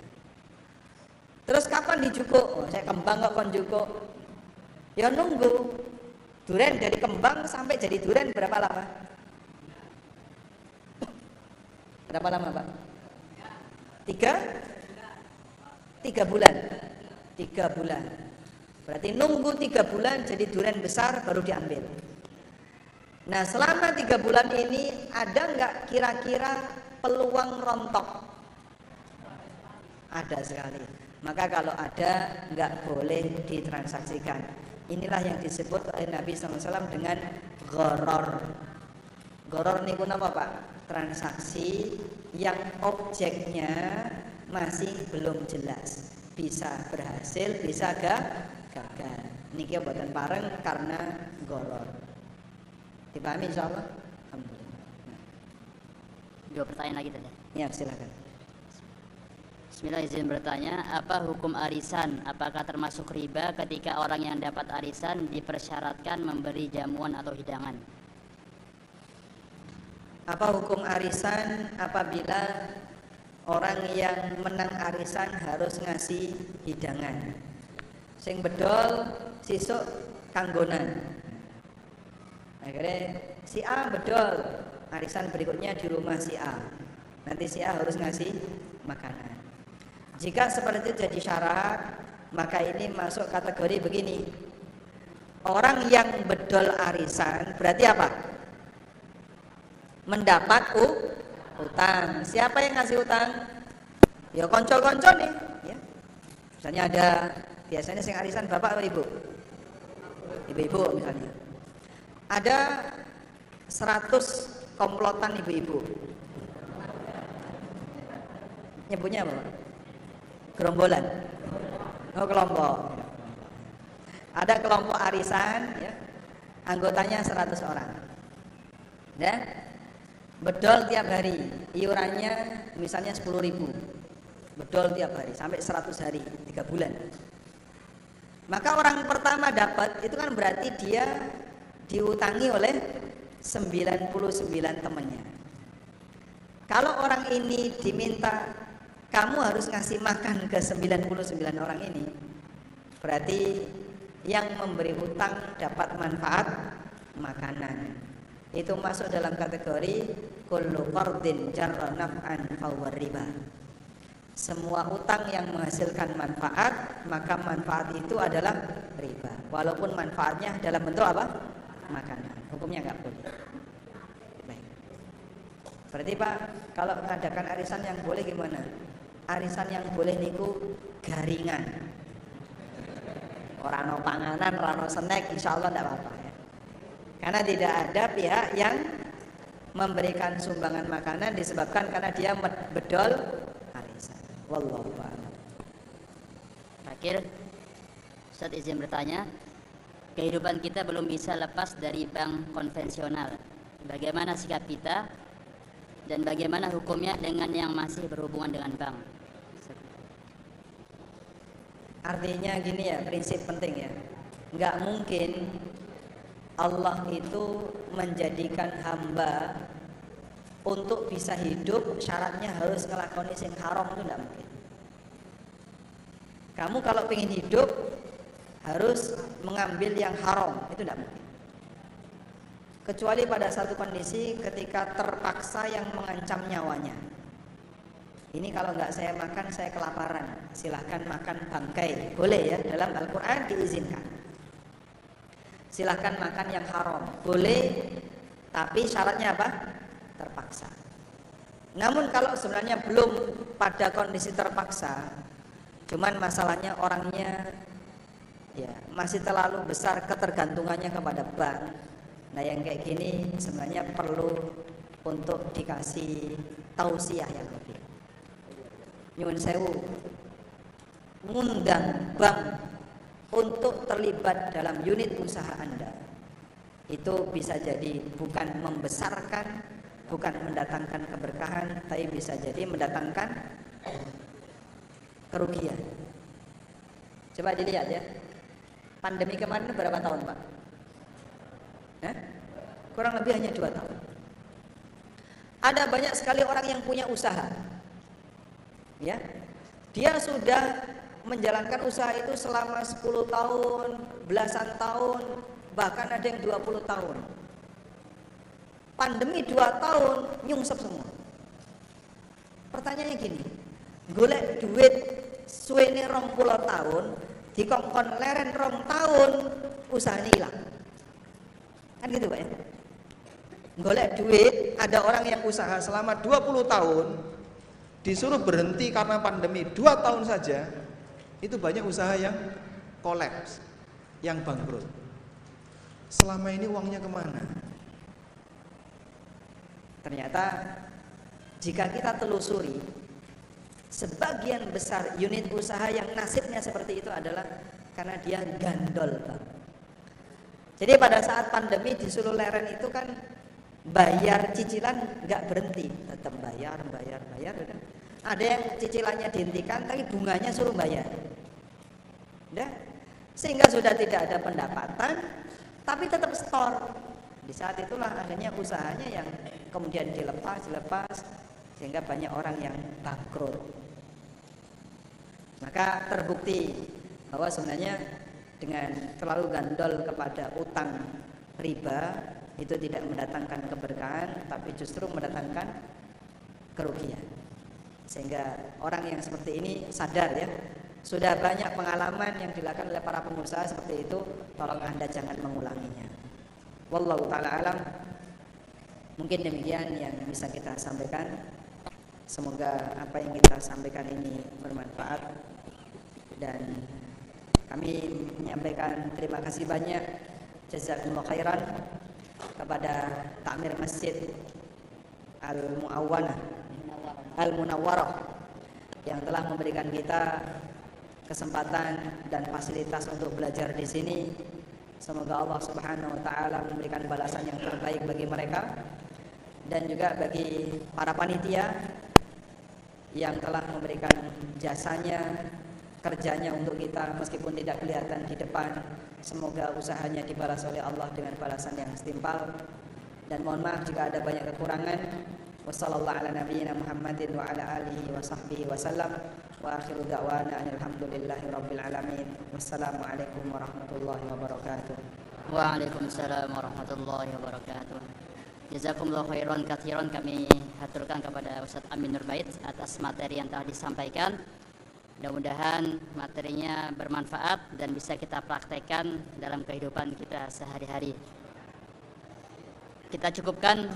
Terus kapan dijukuk? Oh, saya kembang kok kon jukuk. Ya nunggu. Duren dari kembang sampai jadi duren berapa lama? Berapa lama, Pak? Tiga? Tiga bulan. Tiga bulan. Berarti nunggu tiga bulan jadi durian besar baru diambil. Nah selama tiga bulan ini ada nggak kira-kira peluang rontok? Ada sekali. Maka kalau ada nggak boleh ditransaksikan. Inilah yang disebut oleh Nabi SAW dengan goror. Goror niku apa pak? Transaksi yang objeknya masih belum jelas bisa berhasil bisa gak gagal niki buatan bareng karena golor. Dipahami insyaallah alhamdulillah. Dua pertanyaan lagi tadi ya silakan. Bismillah izin bertanya, apa hukum arisan? Apakah termasuk riba ketika orang yang dapat arisan dipersyaratkan memberi jamuan atau hidangan? Apa hukum arisan apabila orang yang menang arisan harus ngasih hidangan sing bedol sisuk kanggonan akhirnya si A bedol arisan berikutnya di rumah si A nanti si A harus ngasih makanan jika seperti itu jadi syarat maka ini masuk kategori begini orang yang bedol arisan berarti apa mendapat utang. Siapa yang ngasih utang? Ya konco-konco nih. Ya. Misalnya ada biasanya sing arisan bapak atau ibu? Ibu-ibu misalnya. Ada 100 komplotan ibu-ibu. Nyebutnya apa? Gerombolan. Oh kelompok. Ada kelompok arisan, ya. anggotanya 100 orang. Ya, bedol tiap hari iurannya misalnya 10 ribu bedol tiap hari sampai 100 hari tiga bulan maka orang pertama dapat itu kan berarti dia diutangi oleh 99 temannya kalau orang ini diminta kamu harus ngasih makan ke 99 orang ini berarti yang memberi hutang dapat manfaat makanan itu masuk dalam kategori kullu qardin jarra naf'an riba. Semua utang yang menghasilkan manfaat, maka manfaat itu adalah riba. Walaupun manfaatnya dalam bentuk apa? Makanan. Hukumnya enggak boleh. Baik. Berarti Pak, kalau mengadakan arisan yang boleh gimana? Arisan yang boleh niku garingan. Orang no panganan, orang no snack, insya Allah tidak apa-apa. Karena tidak ada pihak yang memberikan sumbangan makanan disebabkan karena dia bedol. Wallahu a'lam. Terakhir, Ustaz izin bertanya, kehidupan kita belum bisa lepas dari bank konvensional. Bagaimana sikap kita dan bagaimana hukumnya dengan yang masih berhubungan dengan bank? Artinya gini ya, prinsip penting ya. Nggak mungkin Allah itu menjadikan hamba untuk bisa hidup syaratnya harus ngelakoni sing haram itu tidak mungkin. Kamu kalau pengen hidup harus mengambil yang haram itu tidak mungkin. Kecuali pada satu kondisi ketika terpaksa yang mengancam nyawanya. Ini kalau nggak saya makan saya kelaparan. Silahkan makan bangkai. Boleh ya dalam Al-Quran diizinkan. Silahkan makan yang haram. Boleh tapi syaratnya apa terpaksa. Namun kalau sebenarnya belum pada kondisi terpaksa cuman masalahnya orangnya ya masih terlalu besar ketergantungannya kepada bank. Nah yang kayak gini sebenarnya perlu untuk dikasih tausiah yang lebih. Nyuwun sewu ngundang bank untuk terlibat dalam unit usaha Anda. Itu bisa jadi bukan membesarkan bukan mendatangkan keberkahan tapi bisa jadi mendatangkan kerugian coba dilihat ya Pandemi kemarin berapa tahun Pak? Eh? Kurang lebih hanya dua tahun. Ada banyak sekali orang yang punya usaha. Ya, dia sudah menjalankan usaha itu selama 10 tahun, belasan tahun, bahkan ada yang 20 tahun. Pandemi dua tahun nyungsep semua. Pertanyaannya gini, golek duit suwene rong tahun dikongkon leren rong tahun usahanya hilang. Kan gitu pak ya? Golek duit ada orang yang usaha selama 20 tahun disuruh berhenti karena pandemi dua tahun saja itu banyak usaha yang kolaps yang bangkrut. Selama ini uangnya ke mana ternyata jika kita telusuri Sebagian besar unit usaha yang nasibnya seperti itu adalah karena dia gandol, Pak. Jadi pada saat pandemi disuruh leren itu kan bayar cicilan nggak berhenti, tetap bayar, bayar, bayar. Ada yang cicilannya dihentikan, tapi bunganya suruh bayar. Ya? Sehingga sudah tidak ada pendapatan, tapi tetap store. Di saat itulah akhirnya usahanya yang kemudian dilepas, dilepas, sehingga banyak orang yang bangkrut. Maka terbukti bahwa sebenarnya dengan terlalu gandol kepada utang riba itu tidak mendatangkan keberkahan tapi justru mendatangkan kerugian. Sehingga orang yang seperti ini sadar ya, sudah banyak pengalaman yang dilakukan oleh para pengusaha seperti itu, tolong Anda jangan mengulanginya. Wallahu taala alam. Mungkin demikian yang bisa kita sampaikan. Semoga apa yang kita sampaikan ini bermanfaat dan kami menyampaikan terima kasih banyak jazakumullah khairan kepada takmir masjid Al Muawwanah Al Munawwarah yang telah memberikan kita kesempatan dan fasilitas untuk belajar di sini. Semoga Allah Subhanahu wa taala memberikan balasan yang terbaik bagi mereka dan juga bagi para panitia yang telah memberikan jasanya, kerjanya untuk kita meskipun tidak kelihatan di depan. Semoga usahanya dibalas oleh Allah dengan balasan yang setimpal. Dan mohon maaf jika ada banyak kekurangan. Wassalamualaikum warahmatullahi wabarakatuh. Warahmatullahi wabarakatuh. Jazakumullah khairan kathiran kami haturkan kepada Ustaz Amin Nurbait atas materi yang telah disampaikan. Mudah-mudahan materinya bermanfaat dan bisa kita praktekkan dalam kehidupan kita sehari-hari. Kita cukupkan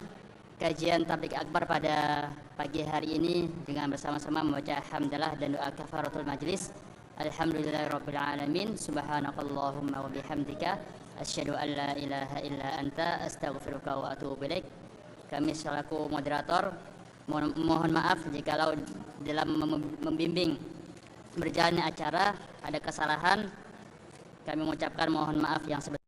kajian tablik akbar pada pagi hari ini dengan bersama-sama membaca hamdalah dan doa kafaratul majlis. Alhamdulillahirrabbilalamin. Subhanakallahumma wa bihamdika asyhadu an la ilaha illa anta astaghfiruka wa atubu ilaik. Kami selaku moderator mohon, mohon maaf jikalau dalam membimbing berjalannya acara ada kesalahan kami mengucapkan mohon maaf yang sebesar